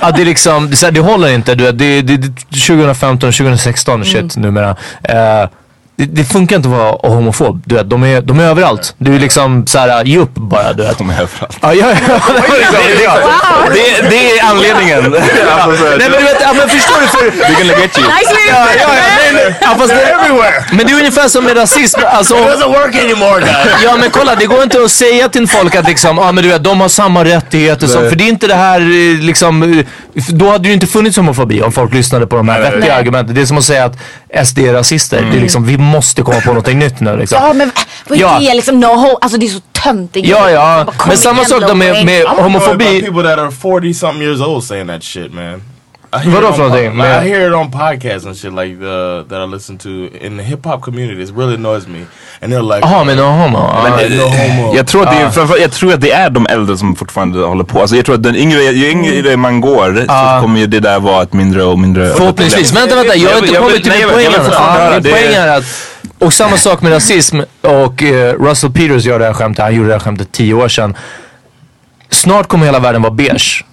ja, det är liksom, det, det håller inte. Du, det, det, det, 2015, 2016 shit numera. Eh, det, det funkar inte att vara homofob. Du vet, de, är, de är överallt. Du är liksom såhär, ge upp bara du vet. De är överallt. Ja, ja, ja, det, är- det, det är anledningen. Ja. Nej men du vet, ja, men förstår du? För, They're gonna get you. Nice ja, ja, ja, nej, ja, fast det, Everywhere. men det är ungefär som med rasism. Alltså, It doesn't work anymore, guys. Ja men kolla, det går inte att säga till folk att liksom, ja men du vet, de har samma rättigheter som, för det är inte det här eh, liksom, då hade det ju inte funnits homofobi om folk lyssnade på de här vettiga argumenten. Det är som att säga att SD är rasister. Det är liksom, vi måste komma på någonting nytt nu liksom. Ja men vad är Ja. det liksom? No ho Alltså det är så töntigt. Ja, ja. Bara, Men samma sak då med, med homofobi. people that are 40 something years old saying that shit, man. I hear Vadå it för on någonting? Med- I hear it on podcasts and shit like the, that I listen to in the hip hop community. It really annoys me. And they're like, Jaha, men no homo. Ja. Men- no homo. Jag tror, att det är, framför- jag tror att det är de äldre som fortfarande håller på. Alltså jag tror att den yngre, ju yngre man går så kommer ju det där vara ett mindre och mindre Förhoppningsvis. Vänta, vänta. Jag har inte kommit till min poäng än. höra. Min poäng är att, och samma sak med rasism och eh, Russell Peters gör det här skämtet, han gjorde det här skämtet tio år sedan. Snart kommer hela världen vara beige.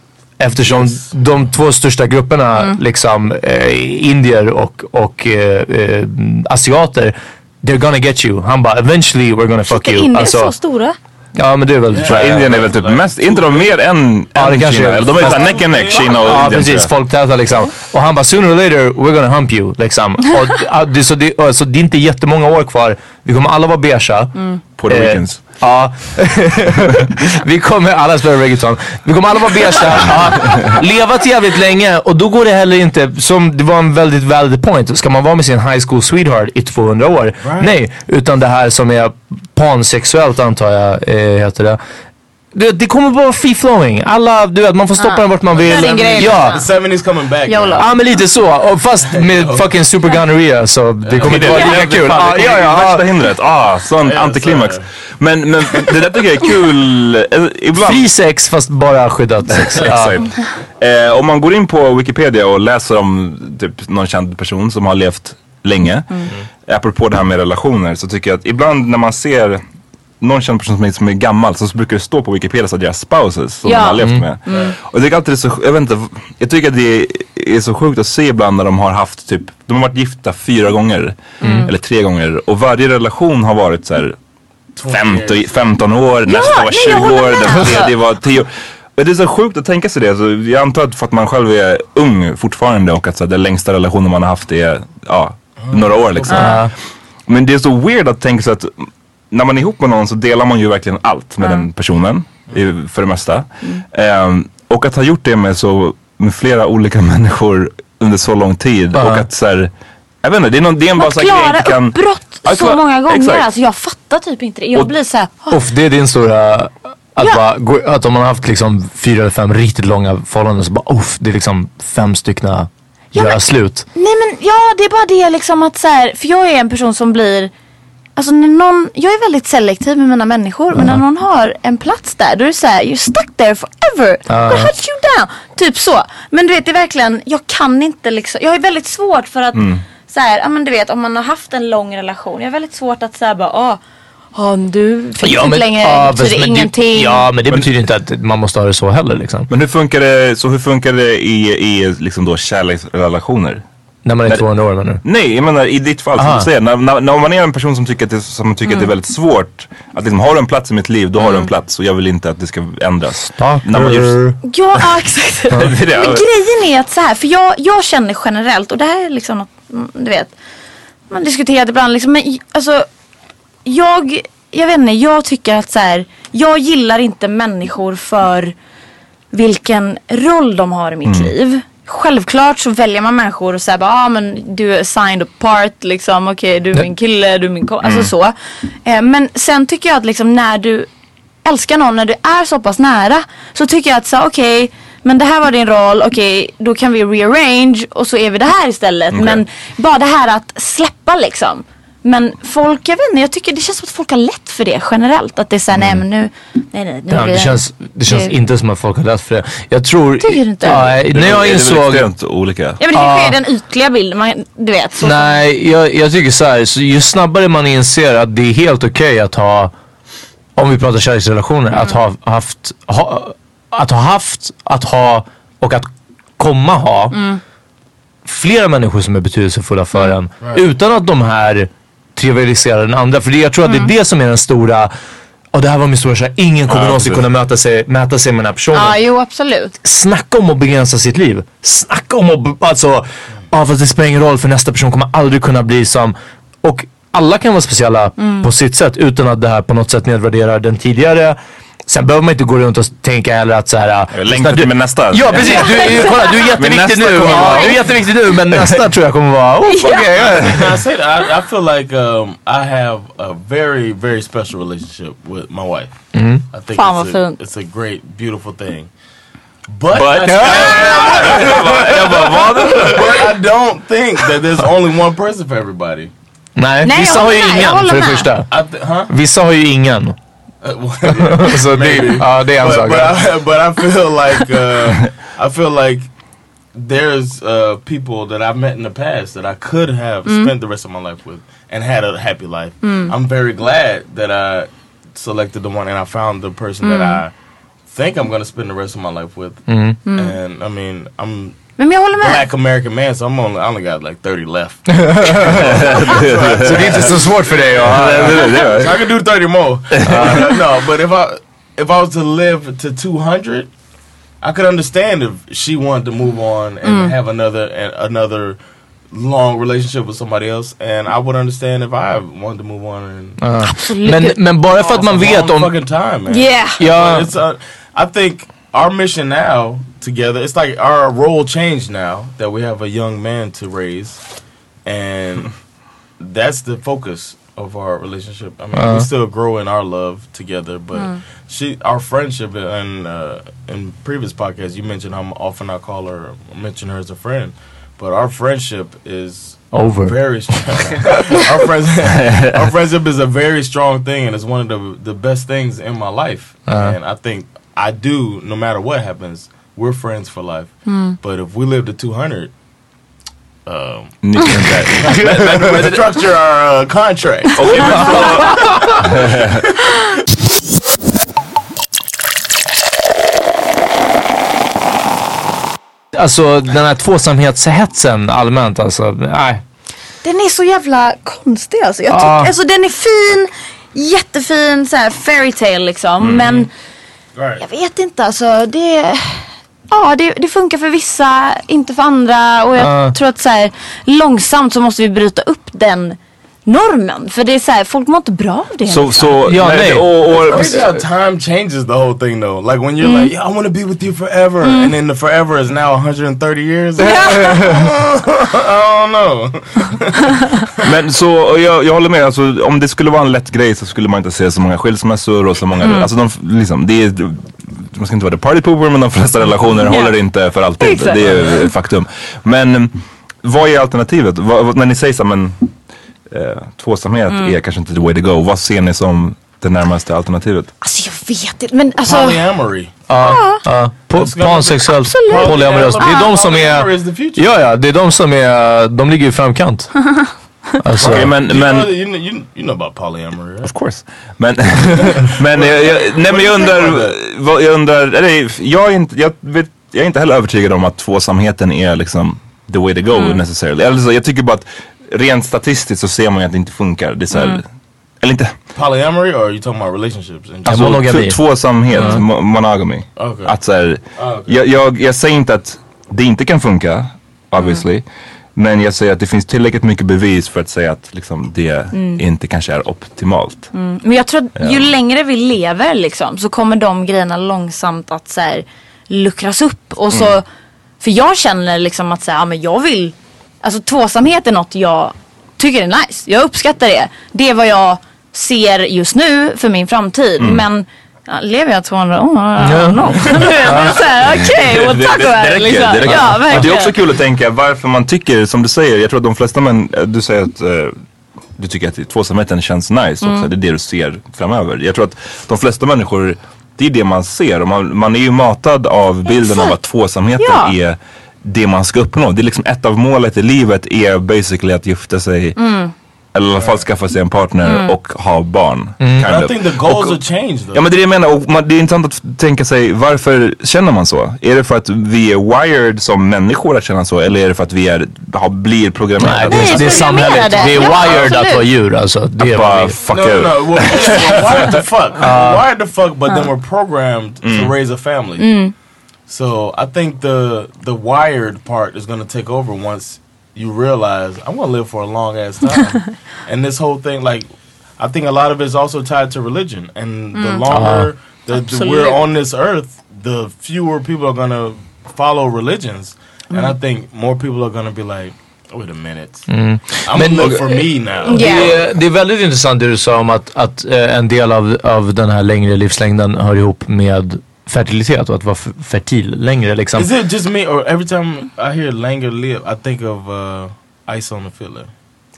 Eftersom de två största grupperna, liksom eh, indier och, och eh, eh, asiater, they're gonna get you. Han bara, eventually we're gonna fuck you. Indien Alltså, så stora? ja men det är väl tror att Indien är väl typ mest, inte de mer än, Ja, än kanske Kina? är. De är såhär neck and neck, Kina och Ja Indien. precis, folktäta liksom. Och han bara sooner or later we're gonna hump you liksom. Och, så, det, så det är inte jättemånga år kvar. Vi kommer alla vara beigea. Puerto Eh, Ricans. Ja. vi kommer, alla spelar reggaeton. Vi kommer alla vara beigea, ja. till jävligt länge och då går det heller inte, som det var en väldigt valid point, ska man vara med sin high school sweetheart i 200 år? Nej, utan det här som är pansexuellt antar jag eh, heter det. Det, det kommer bara vara free flowing. Alla, du vet man får stoppa den vart man vill. Ja. The 70s coming back. Ja men lite så, och fast med fucking super gonorrhea så det kommer inte vara lika kul. Ja, Ja, ja, ja. Värsta hindret. Ah, sån Ja, antiklimax. Men, men det där tycker jag är kul. eh, Ibland. Fri sex fast bara skyddat sex. Exakt. Eh, om man går in på Wikipedia och läser om typ, någon känd person som har levt länge. Mm. Apropå det här med relationer så tycker jag att ibland när man ser någon känd person som är, som är gammal så brukar det stå på Wikipedia så att deras spouses som Ja. de har levt med. Och jag tycker alltid det är så, jag vet inte, jag tycker att det är så sjukt att se ibland när de har haft typ, de har varit gifta fyra gånger. Eller tre gånger. Och varje relation har varit så här 15, 15 år, nästa var nej, 20 jag håller år, med, den alltså. tredje var 10 år. Det är så sjukt att tänka sig det. Så jag antar att för att man själv är ung fortfarande och att så här, den längsta relationen man har haft är ja, några år liksom. Men det är så weird att tänka sig att när man är ihop med någon så delar man ju verkligen allt med den personen. För det mesta. Ehm, och att ha gjort det med, så, med flera olika människor under så lång tid. Och att så här, jag vet inte, det är, någon, det är en bara Att så här grej inte kan... uppbrott Ja, så många gånger. exakt. Alltså jag fattar typ inte det. Jag Och- blir såhär, oh, Uff, det är din stora... Att, Ja. bara, gå- att om man har haft liksom fyra eller fem riktigt långa förhållanden så bara uff, det är liksom fem styckna göra men- slut. Nej men ja det är bara det liksom att så här, för jag är en person som blir Alltså när någon, jag är väldigt selektiv med mina människor men när någon har en plats där då är det såhär, you're stuck there forever. Ja. What hunt you down? Typ så. Men du vet det är verkligen, jag kan inte liksom, jag är väldigt svårt för att Mm. så här, ja men du vet om man har haft en lång relation. Jag är väldigt svårt att säga bara, ah, han du finns inte längre, ja, det betyder men ingenting. Det, ja, men det betyder inte att man måste ha det så heller liksom. Men hur funkar det, så hur funkar det i, i liksom då kärleksrelationer? När man är När- 200 år menar du? Nej, jag menar i ditt fall som Aha. du säger. När, när, när man är en person som tycker att det, som tycker att det är väldigt svårt. Att liksom, har du en plats i mitt liv, då har du en plats. Och jag vill inte att det ska ändras. När man just, Ja, ja exakt. Det är det. Men grejen är att så här, för jag, jag känner generellt och det här är liksom något, mm, du vet. Man diskuterar det ibland liksom, men alltså. Jag, jag vet inte, jag tycker att så här, jag gillar inte människor för vilken roll de har i mitt liv. Självklart så väljer man människor och säger bara, ah, men du är assigned apart liksom, okej du är min kille, du är min kompis, alltså så. Eh, men sen tycker jag att liksom när du älskar någon, när du är så pass nära, så tycker jag att så okej, men det här var din roll, okej då kan vi rearrange och så är vi det här istället. Men bara det här att släppa liksom. Men folk, jag vet inte, jag tycker det känns som att folk har lätt för det generellt. Att det är såhär, nej men nu, nej nej. nu Ja, det känns, det känns inte som att folk har lätt för det. Jag tror... Tycker du inte? Ja, det är när jag det är väl insåg... extremt olika. Ja men det kanske är den ytliga bilden, man, du vet. Så Nej, jag, jag tycker så här. Så ju snabbare man inser att det är helt okej att ha, om vi pratar kärleksrelationer, att ha haft, ha, att ha haft, att ha och att komma ha flera människor som är betydelsefulla för en. Utan att de här trivialiserar den andra. För det, jag tror att det är det som är den stora, och det här var min stora här, ingen kommer Ja, någonsin kunna möta sig, mäta sig med den här personen. Ja, jo absolut. Snacka om att begränsa sitt liv. Snacka om att, alltså, ja fast det spelar ingen roll för nästa person kommer aldrig kunna bli som, och alla kan vara speciella på sitt sätt utan att det här på något sätt nedvärderar den tidigare. Sen behöver man inte gå runt och tänka heller att så här. Jag längtar till min nästa. Ja precis, du, är- kolla du är jätteviktig nu. vara- Du är jätteviktig nu men nästa tror jag kommer vara, oh, okej. Can I say that? I, I feel like um, I have a very, very special relationship with my wife. I think Fan, it's, vad a, fint. it's a great, beautiful thing. But, But- vad? but I don't think that there's only one person for everybody. Nej, Nej, vissa har ju ingen för det första. I? Vissa har ju ingen. Uh, Så det, ja, det är en but, sak. but, I, but I feel like uh, I feel like there's uh, people that I've met in the past that I could have spent the rest of my life with and had a happy life. I'm very glad that I selected the one and I found the person that I think I'm gonna spend the rest of my life with. And I mean, I'm Men jag håller med. black American man, so I'm only I only got like 30 left. Så det är inte så svårt för dig att... I can do 30 more. Uh, no, but if I if I was to live to 200, I could understand if she wanted to move on and have another and another long relationship with somebody else, and I would understand if I wanted to move on and Absolut. Men, men bara för att man vet om... fucking time, man. Yeah. Ja, But it's uh, I think our mission now together, it's like our role changed now that we have a young man to raise, and that's the focus of our relationship. I mean, we uh-huh. still grow in our love together, but uh-huh. she, our friendship, and uh, in previous podcasts, you mentioned how often I call her, mention her as a friend, but our friendship is Over. very strong. our friends, our friendship is a very strong thing, and it's one of the the best things in my life. Uh-huh. And I think I do, no matter what happens, we're friends for life. But if we live to two hundred. Um, Ni- let, let, let, let's structure our uh, contract. alltså den här tvåsamhetshetsen allmänt alltså. Nej. Den är så jävla konstig alltså. Jag tycker, Ja. alltså den är fin, jättefin så här fairy tale liksom. Men Right. jag vet inte alltså. Det, ja, det, det funkar för vissa, inte för andra. Och jag Ja. tror att så här, långsamt så måste vi bryta upp den normen. För det är så här, folk mår inte bra av det. Så, så, Ja, nej, nej. Och, och, Crazy how time changes the whole thing though. Like when you're like, yeah, I want to be with you forever, and then the forever is now 130 years. I don't know. Men så, jag, jag håller med, alltså, om det skulle vara en lätt grej så skulle man inte se så många skilsmässor och så många, alltså de, liksom, det är, man ska inte vara the party pooper men de flesta relationer håller inte för alltid. Exakt. Det är ju faktum. Men vad är alternativet? Vad, när ni säger så men eh, tvåsamhet Mm. är kanske inte the way to go. Vad ser ni som det närmaste alternativet? Alltså jag vet inte men alltså. Polyamory. Ja, ja. Pansexuellt, polyamoröst. Det är de som är... Ja, ja, det är de som är... De ligger i framkant. Alltså, Okej, men, You, men know, you, know, you, you know about polyamory, right? Of course. Men, men, jag, jag, nej, men jag undrar, vad, jag undrar, eller jag är inte, jag vet, jag är inte heller övertygad om att tvåsamheten är liksom the way to go Mm. necessarily. Alltså, jag tycker bara att rent statistiskt så ser man ju att det inte funkar. Det är så här, Mm. Eller inte, Polyamory or are you talking about relationships? alltså monogami. tvåsamhet, mo- monogamy. Okay. Att så här, Ah, okay. jag, jag, jag säger inte att det inte kan funka, obviously. Men jag säger att det finns tillräckligt mycket bevis för att säga att liksom, det inte kanske är optimalt. Men jag tror att ju längre vi lever liksom så kommer de grejerna långsamt att så här, luckras upp. Och så, För jag känner liksom att så här, ja, men jag vill, alltså tvåsamhet är något jag tycker är nice. Jag uppskattar det. Det är vad jag ser just nu för min framtid. Men ja, lever jag 200 år? Är såhär, okej, Det- well tack och det liksom. det. Ja, det är också kul att tänka varför man tycker, som du säger, jag tror att de flesta män, eh, du säger att eh, du tycker att tvåsamheten känns nice Mm. också, det är det du ser framöver. Jag tror att de flesta människor, det är det man ser man, man är ju matad av bilden av Exakt. att tvåsamheten Ja. är det man ska uppnå. Det är liksom ett av målet i livet är basically att gifta sig Mm. eller i alla fall skaffa sig en partner och ha barn. I Kind of. think the goals Och- have changed though. Ja men det är det jag menar och man, det är intressant att tänka sig varför känner man så? Är det för att vi är wired som människor att känna så eller är det för att vi är, har, blir programmerade? Nej, det, är- det är samhället. Det är Ja, wired absolut. att vara djur alltså. Det är vad Bara vi- fuck no, no, no. We're wired to fuck. We're wired to fuck, but then we're programmed to raise a family. So I think the the wired part is going to take over once you realize I'm going to live for a long ass time. and this whole thing, like, I think a lot of it is also tied to religion. And the mm. longer uh-huh. that we're on this earth, the fewer people are going to follow religions. And I mm. think more people are going to be like, wait a minute, mm. I'm Men- gonna live for me now. Yeah. Det, är, det är väldigt intressant det du sa om att, att eh, en del av, av den här längre livslängden hör ihop med fertilitet och att vara fertil längre liksom. Is it just me, or every time I hear Langer live, I think of uh, Ice on the Fiddler?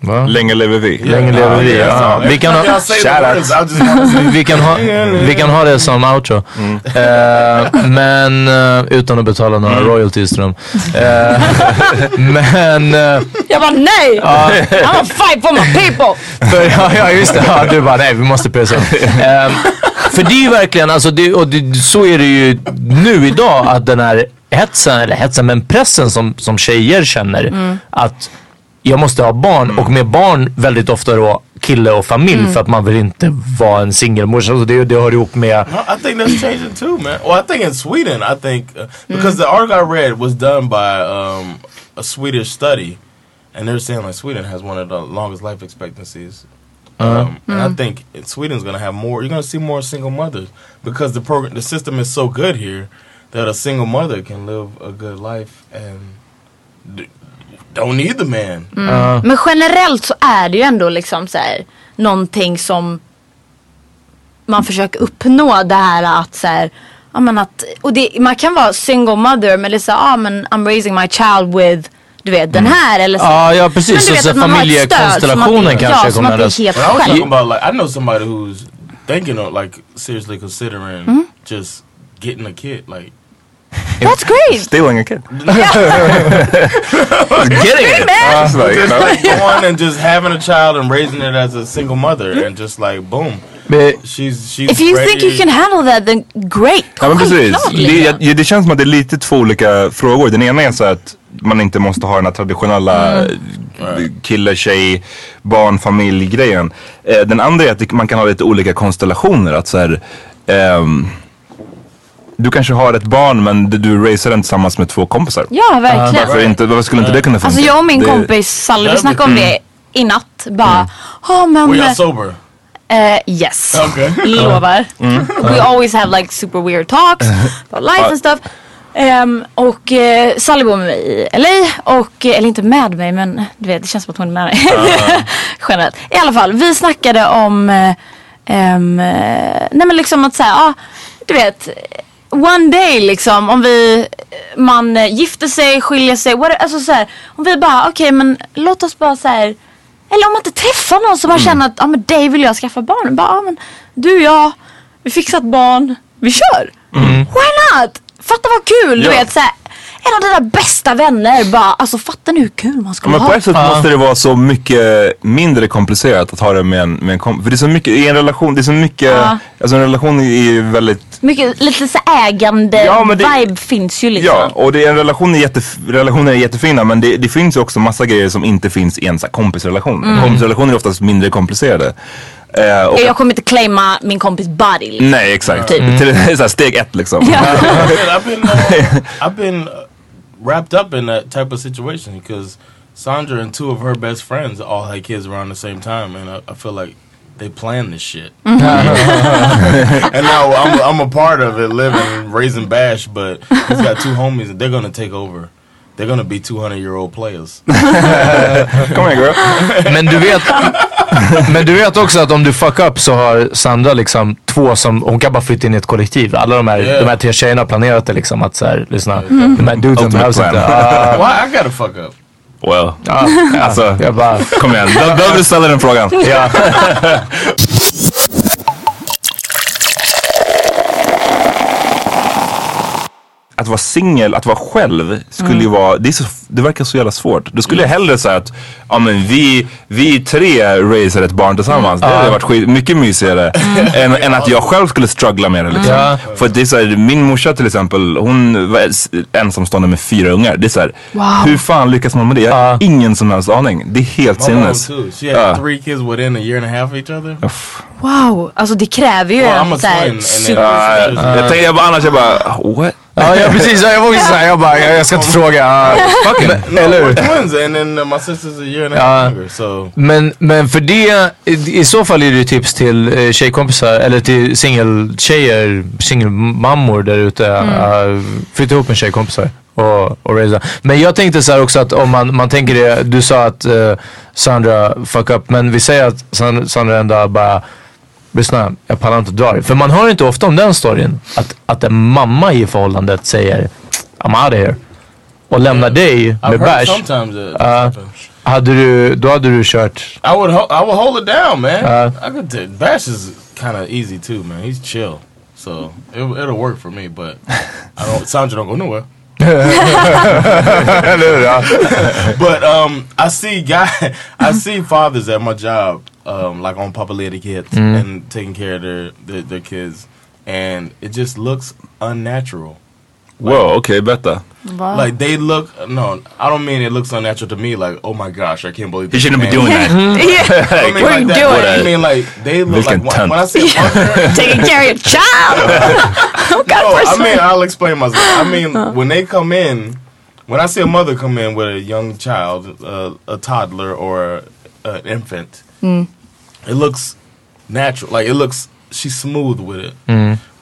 Va? Länge lever vi. Länge lever vi. Yeah, Ja. Vi kan ha, vi, kan ha, vi kan ha det som outro. Eh, men eh, utan att betala några royalties till dem. Eh, men eh, Jag bara nej! I'm gonna fight for my people! För, ja, ja just det, ja, du bara nej vi måste pressa. Ehm, för det är ju verkligen, alltså det, och det, så är det ju nu idag att den här hetsen, eller hetsen men pressen som, som tjejer känner att jag måste ha barn och med barn väldigt ofta då kille och familj för att man vill inte vara en singelmorsa. Alltså det, det hör ihop med I think that's changing too, man. Well, I think in Sweden, I think uh, because the article I read was done by um, a Swedish study, and they're saying like Sweden has one of the longest life expectancies. Um, and I think in Sweden's going to have more. You're going to see more single mothers because the program, the system is so good here that a single mother can live a good life and don't need the man. Men generellt så är det ju ändå liksom så här någonting som man försöker uppnå det här att så här, ja men att, och det, man kan vara single mother men det är så här, ja men I'm raising my child with du vet den här eller så. Ja, ja Men precis. vet Så att man att familjekonstellationen kanske ja, som kommer att det ändras. är helt But I was about like I know somebody who's thinking of like seriously considering just getting a kid. Like That's great! Stealing a kid. Getting it! It's like, you know, like going and just having a child and raising it as a single mother and just like boom, Men- she's she's. If you ready. think you can handle that then great! Ja men precis. Det, jag- det känns som att det är lite två olika frågor. Den ena är så att man inte måste ha den här traditionella eh, kille, tjej, barn, familj grejen. Eh, den andra är att man kan ha lite olika konstellationer. Att så här, ehm, du kanske har ett barn men du- du raisar den tillsammans med två kompisar. Ja verkligen. Varför, inte, varför skulle inte det kunna funka? Alltså jag och min Det- kompis Sally vi snackade om det i natt. Bara, ja men... Were y'all sober? Eh, yes. Okay. Lovar. We always have like super weird talks about life and stuff. Ehm, och uh, Sally bor med mig i LA och, eh, eller inte med mig men du vet det känns som att hon är med mig. Generellt. I alla fall, vi snackade om, eh, nej men liksom att säga, ah, du vet, one day liksom om vi, man gifter sig, skiljer sig, what, alltså så här, om vi bara okej men låt oss bara så här Eller om man inte träffar någon som man känner att ja, men dig vill jag skaffa barn. Bara, ja, men du och jag, vi fixar ett barn, vi kör. Why not? Fatta vad kul! Du Ja. vet, så här, en av dina bästa vänner bara, alltså fatta nu hur kul man skulle Men ha. på ett sätt måste det vara så mycket mindre komplicerat att ha det med en, med en kompis. För det är så mycket, i en relation, det är så mycket, Ja. alltså en relation är ju väldigt Mycket, lite så ägande Ja, men det- vibe finns ju liksom. Ja, och det är en relation är jätte, relationer är jättefina men det, det finns ju också massa grejer som inte finns i en så här kompisrelation. Mm. Kompisrelationer är oftast mindre komplicerade. Eh, och, Jag kommer inte claima min kompis body. Liksom. nej, exakt. Typ. Till, det är så här steg ett liksom. Ja. I've been uh, I've been uh, wrapped up in that type of situation because Sandra and two of her best friends all had kids around the same time, and I, I feel like they planned this shit. and now I'm I'm a part of it, living raising Bash, but he's got two homies, and they're gonna take over. They're gonna be 200 year old players. Come here girl. Men du vet Men du vet också att om du fuck up så har Sandra liksom två som, hon kan bara flytta in i ett kollektiv. Alla de här, Yeah. de här tre tjejerna har planerat det liksom att såhär, lyssna. Mm. De här dudesen behövs inte. Ah, Why I gotta fuck up? Well, ja, alltså jag bara, kom igen. Be- Behöver du ställa den frågan? ja. att vara singel, att vara själv skulle ju vara, det, är så, det verkar så jävla svårt. Då skulle jag hellre säga att ja, men vi, vi tre raisar ett barn tillsammans. Det hade varit skit, mycket mysigare än, än att jag själv skulle struggla med det. Liksom. Ja. För att det är så här, min morsa till exempel, hon var ensamstående med fyra ungar. Det är så här, hur fan lyckas man med det? Jag har ingen som helst aning. Det är helt My sinnes. She had Ja. three kids within a year and a half of each other. Wow, alltså det kräver ju Well, en a så här, twin, and super... then- Ja, jag tänkte jag bara, annars jag bara, what? Ja, ja precis, jag var också såhär, jag bara, jag, jag ska inte fråga. Ah, men, eller we're hur? Uh, year and a Ja. half younger. So Men, men för det, i, i så fall är det ju tips till eh, tjejkompisar eller till singeltjejer, singelmammor där ute. Uh, flytta ihop med tjejkompisar och, och raisa. Men jag tänkte så här också att om man, man tänker det, du sa att eh, Sandra fuck up, men vi säger att San- Sandra ändå bara Lyssna, jag pallar inte dra. För man hör inte ofta om den storyn. Att, att en mamma i förhållandet säger I'm out of here. Och lämnar dig I've med heard bärs. Sometimes it happens. Hade du, då hade du kört I would ho- I would hold it down, man. Uh, I could Bash is kind of easy too, man. He's chill, so it, it'll work for me. But I don't. Sandra don't go nowhere. but um, I see guy, I see fathers at my job, um, like on Lady kids and taking care of their, their their kids, and it just looks unnatural. Wow, okej, berätta. Like they look. No, I don't mean it looks unnatural to me. Like, oh my gosh, I can't believe He shouldn't be man- doing that. Yeah. I mean, What are like you that. doing? I mean, like they look like when, when I see a mother. Taking care of your child. what no, I mean, I'll explain myself. I mean, when they come in, when I see a mother come in with a young child, uh, a toddler or an infant, it looks natural. Like it looks, she's smooth with it.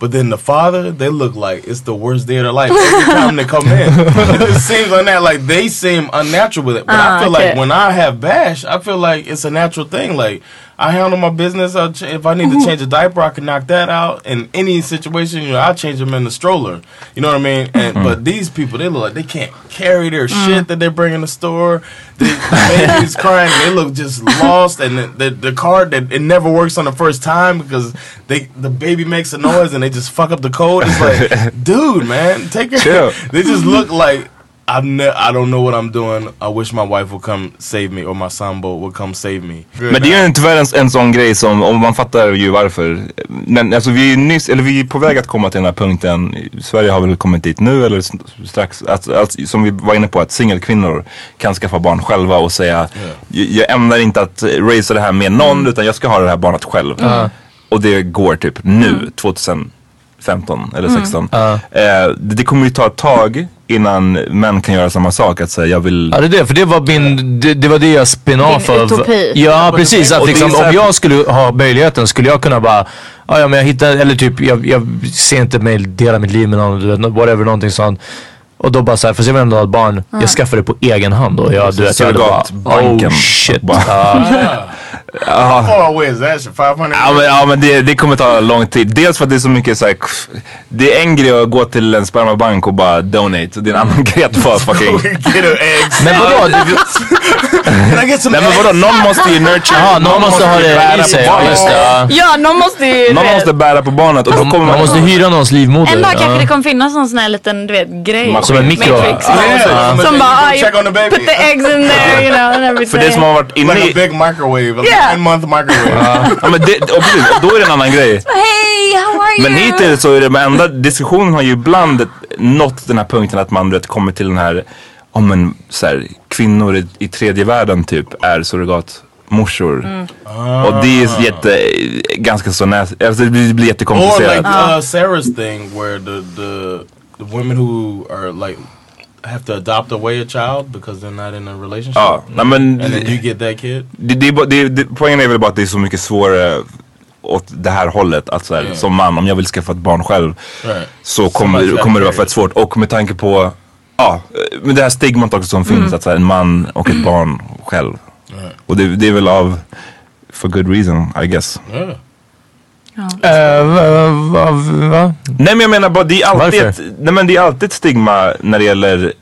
But then the father, they look like it's the worst day of their life every time they come in. it seems like that. Like they seem unnatural with it. But Ah, I feel okay. like when I have bash, I feel like it's a natural thing. Like I handle my business. I'll ch- if I need to mm-hmm. change a diaper, I can knock that out. In any situation, you know, I'll change them in the stroller. You know what I mean? And mm-hmm. but these people, they look like they can't carry their mm. shit that they bring in the store. The, the baby's crying. They look just lost, and the, the the car that it never works on the first time because they the baby makes a noise and they just fuck up the code. It's like, dude, man, take care. Chill. They just look like. I've ne- I don't know what I'm doing. I wish my wife would come save me or my sambo would come save me. Men det är ju tyvärr en, en sån grej som, om man fattar ju varför. Men alltså vi är nyss, eller vi är på väg att komma till den här punkten. Sverige har väl kommit dit nu eller strax. Att, att, som vi var inne på att singelkvinnor kan skaffa barn själva och säga jag, jag ämnar inte att raisa det här med någon utan jag ska ha det här barnet själv. Och det går typ nu, 2015 eller 16. Eh, det, det kommer ju ta ett tag innan män kan göra samma sak. Att säga jag vill Ja det är det, för det var min, det, det var det jag spin off Din av. utopi. Ja precis, att liksom, här- om jag skulle ha möjligheten skulle jag kunna bara Ja, ja men jag hittar, eller typ jag, jag ser inte mig dela mitt liv med någon, du vet, whatever, någonting sånt. Och då bara såhär, fast jag vill ändå ha ett barn. Jag skaffar det på egen hand och jag, du vet, jag hade bara, Surrogatbanken. oh shit. Bara- That shit? 500 Ja men, ja, men det, det kommer ta lång tid. Dels för att det är så mycket så här, Det är en grej att gå till en spermabank och bara donate. Det är en annan grej att bara fucking... Get eggs. Men vadå? Du, Can I get some Nej men vadå, någon måste ju nurture. Jaha, någon måste ha ju det i på sig. Ja, just det. Ja. Någon måste ju... Någon måste bära på barnet och då kommer Man man... måste hyra någons livmoder. En dag kanske Ja. det kommer finnas någon sån här liten, du vet, grej. Som en mikro. Matrix. Yeah, Som bara, ah, check on the baby. put the eggs in there, you know, and everything. För det som har varit inne like a i... big microwave, 10 month microwave. Ja, men det, och precis, och då är det en annan grej. Hey, how are you? Men hittills så är det, men enda diskussionen har ju ibland nått den här punkten att man vet, kommer till den här, om en så här, kvinnor i, i tredje världen typ är surrogatmorsor. Mm. Och det är jätte, ganska så näs, alltså det blir, blir Or jättekomplicerat. like uh, Sarah's thing where the, the the women who are like have to adopt away a child because they're not in a relationship. Ja, nej men And then you get that kid. det, det, det, det, poängen är väl bara att det är så mycket svårare åt det här hållet. Att så här, Yeah. som man, om jag vill skaffa ett barn själv Right. så So kommer, kommer det vara fett svårt. Och med tanke på, ja, med det här stigmat också som finns. Att så här, en man och ett barn själv. Och det, det är väl av, for good reason I guess. Yeah. Eh, va, va, va? Nej men jag menar bara, det är alltid, Varför? ett, nej, men det är alltid ett stigma när det gäller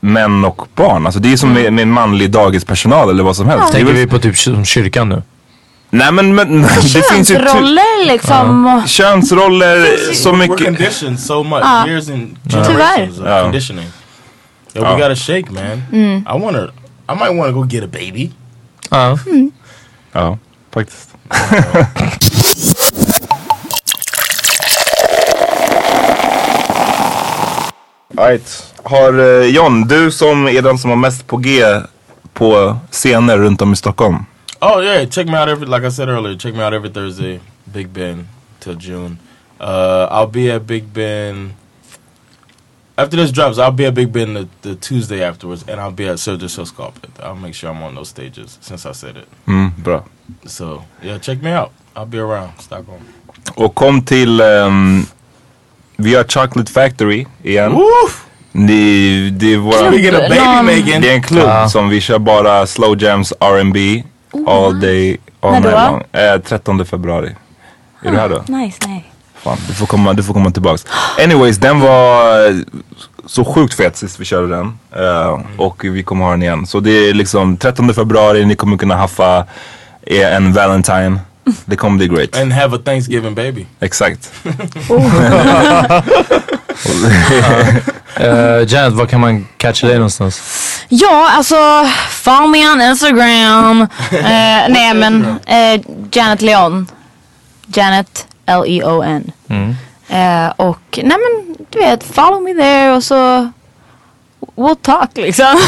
män och barn. Alltså det är som med, med en manlig dagispersonal eller vad som helst. Är Tänker vi på typ som kyrkan nu? Nej men, men det finns ju Könsroller liksom. och- könsroller, så We're mycket. conditioned so much. Ja. Years and Tyvärr. generations of Ja. conditioning. Yo, Ja. we gotta shake, man. I wanna. I might wanna go get a baby. Ja. Ja, faktiskt. Alright. Har eh, John, du som är den som har mest på G på scener runt om i Stockholm. Oh yeah, check me out every like I said earlier. Check me out every Thursday, Big Ben till June. Uh, I'll be at Big Ben after this drops. I'll be at Big Ben the, the Tuesday afterwards, and I'll be at Surge Sällskapet. I'll make sure I'm on those stages since I said it. Mm, bra. So yeah, check me out. I'll be around Stockholm. Och kom till, ehm, vi har Chocolate Factory igen. Woof! Det, det är våra... Det är en klubb Ja. som vi kör bara slow jams, R&B all day, all När night då? long. Eh, 13 februari. Är du här då? Nice, nej. Fan, du får komma, du får komma tillbaks. Anyways, den var så sjukt fet sist vi körde den. Eh, och vi kommer ha den igen. Så det är liksom 13 februari, ni kommer kunna haffa en Valentine. Det kommer bli great. and have a Thanksgiving baby. Exakt. Uh, Janet, var kan man catcha dig någonstans? Ja, alltså follow me on Instagram. Eh, nej men eh, Janet Leon. Janet L-E-O-N. Eh, och nej men du vet, follow me there och så we'll talk liksom.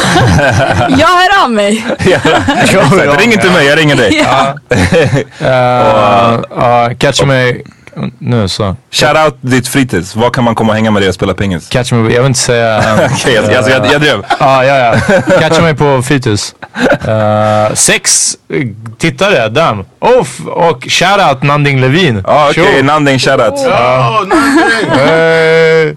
jag hör av mig. Ring inte mig, jag ringer dig. Ja. Uh, uh, catcha mig nu så. Shout out ditt fritids. Var kan man komma och hänga med dig och spela pingis? Catch mig, jag vill inte säga... Okej, jag, jag, jag, jag drev. Ja, ja, ja. Catcha mig på fritids. Uh, sex tittare, damn. Oh, f- och shoutout Nanding Levin. Ja, okej. Sure. Nanding shoutout. Oh, nothing. Hey.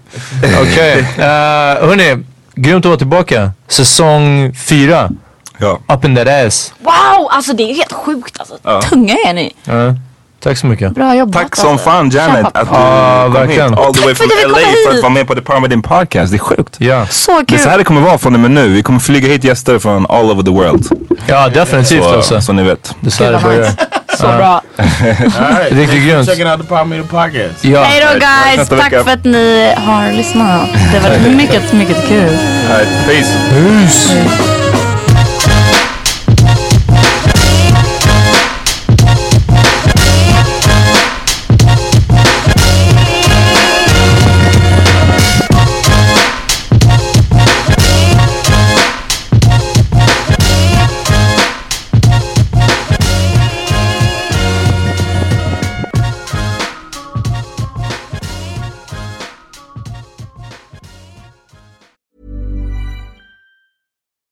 Okej, uh, hörni. Grymt att vara tillbaka. Säsong fyra. Ja. Up in that ass. Wow, alltså det är helt sjukt alltså. Ja. Tunga är ni. Ja, tack så mycket. Bra jobbat. Tack som alltså. fan Janet Kämpa att du Ja, kom verkligen. hit all the way from LA för att vara med på The Parmidin Podcast. Det är sjukt. Ja, Så Det är kul. så här det kommer vara från och med nu. Vi kommer flyga hit gäster från all over the world. ja definitivt Så, alltså. så ni vet. Det är så här det börjar. Så bra. Riktigt grymt. checking out the Power Meter podcast. Ja. Hej då guys, tack för att ni har lyssnat. Det var mycket, mycket kul. All right, peace. Peace.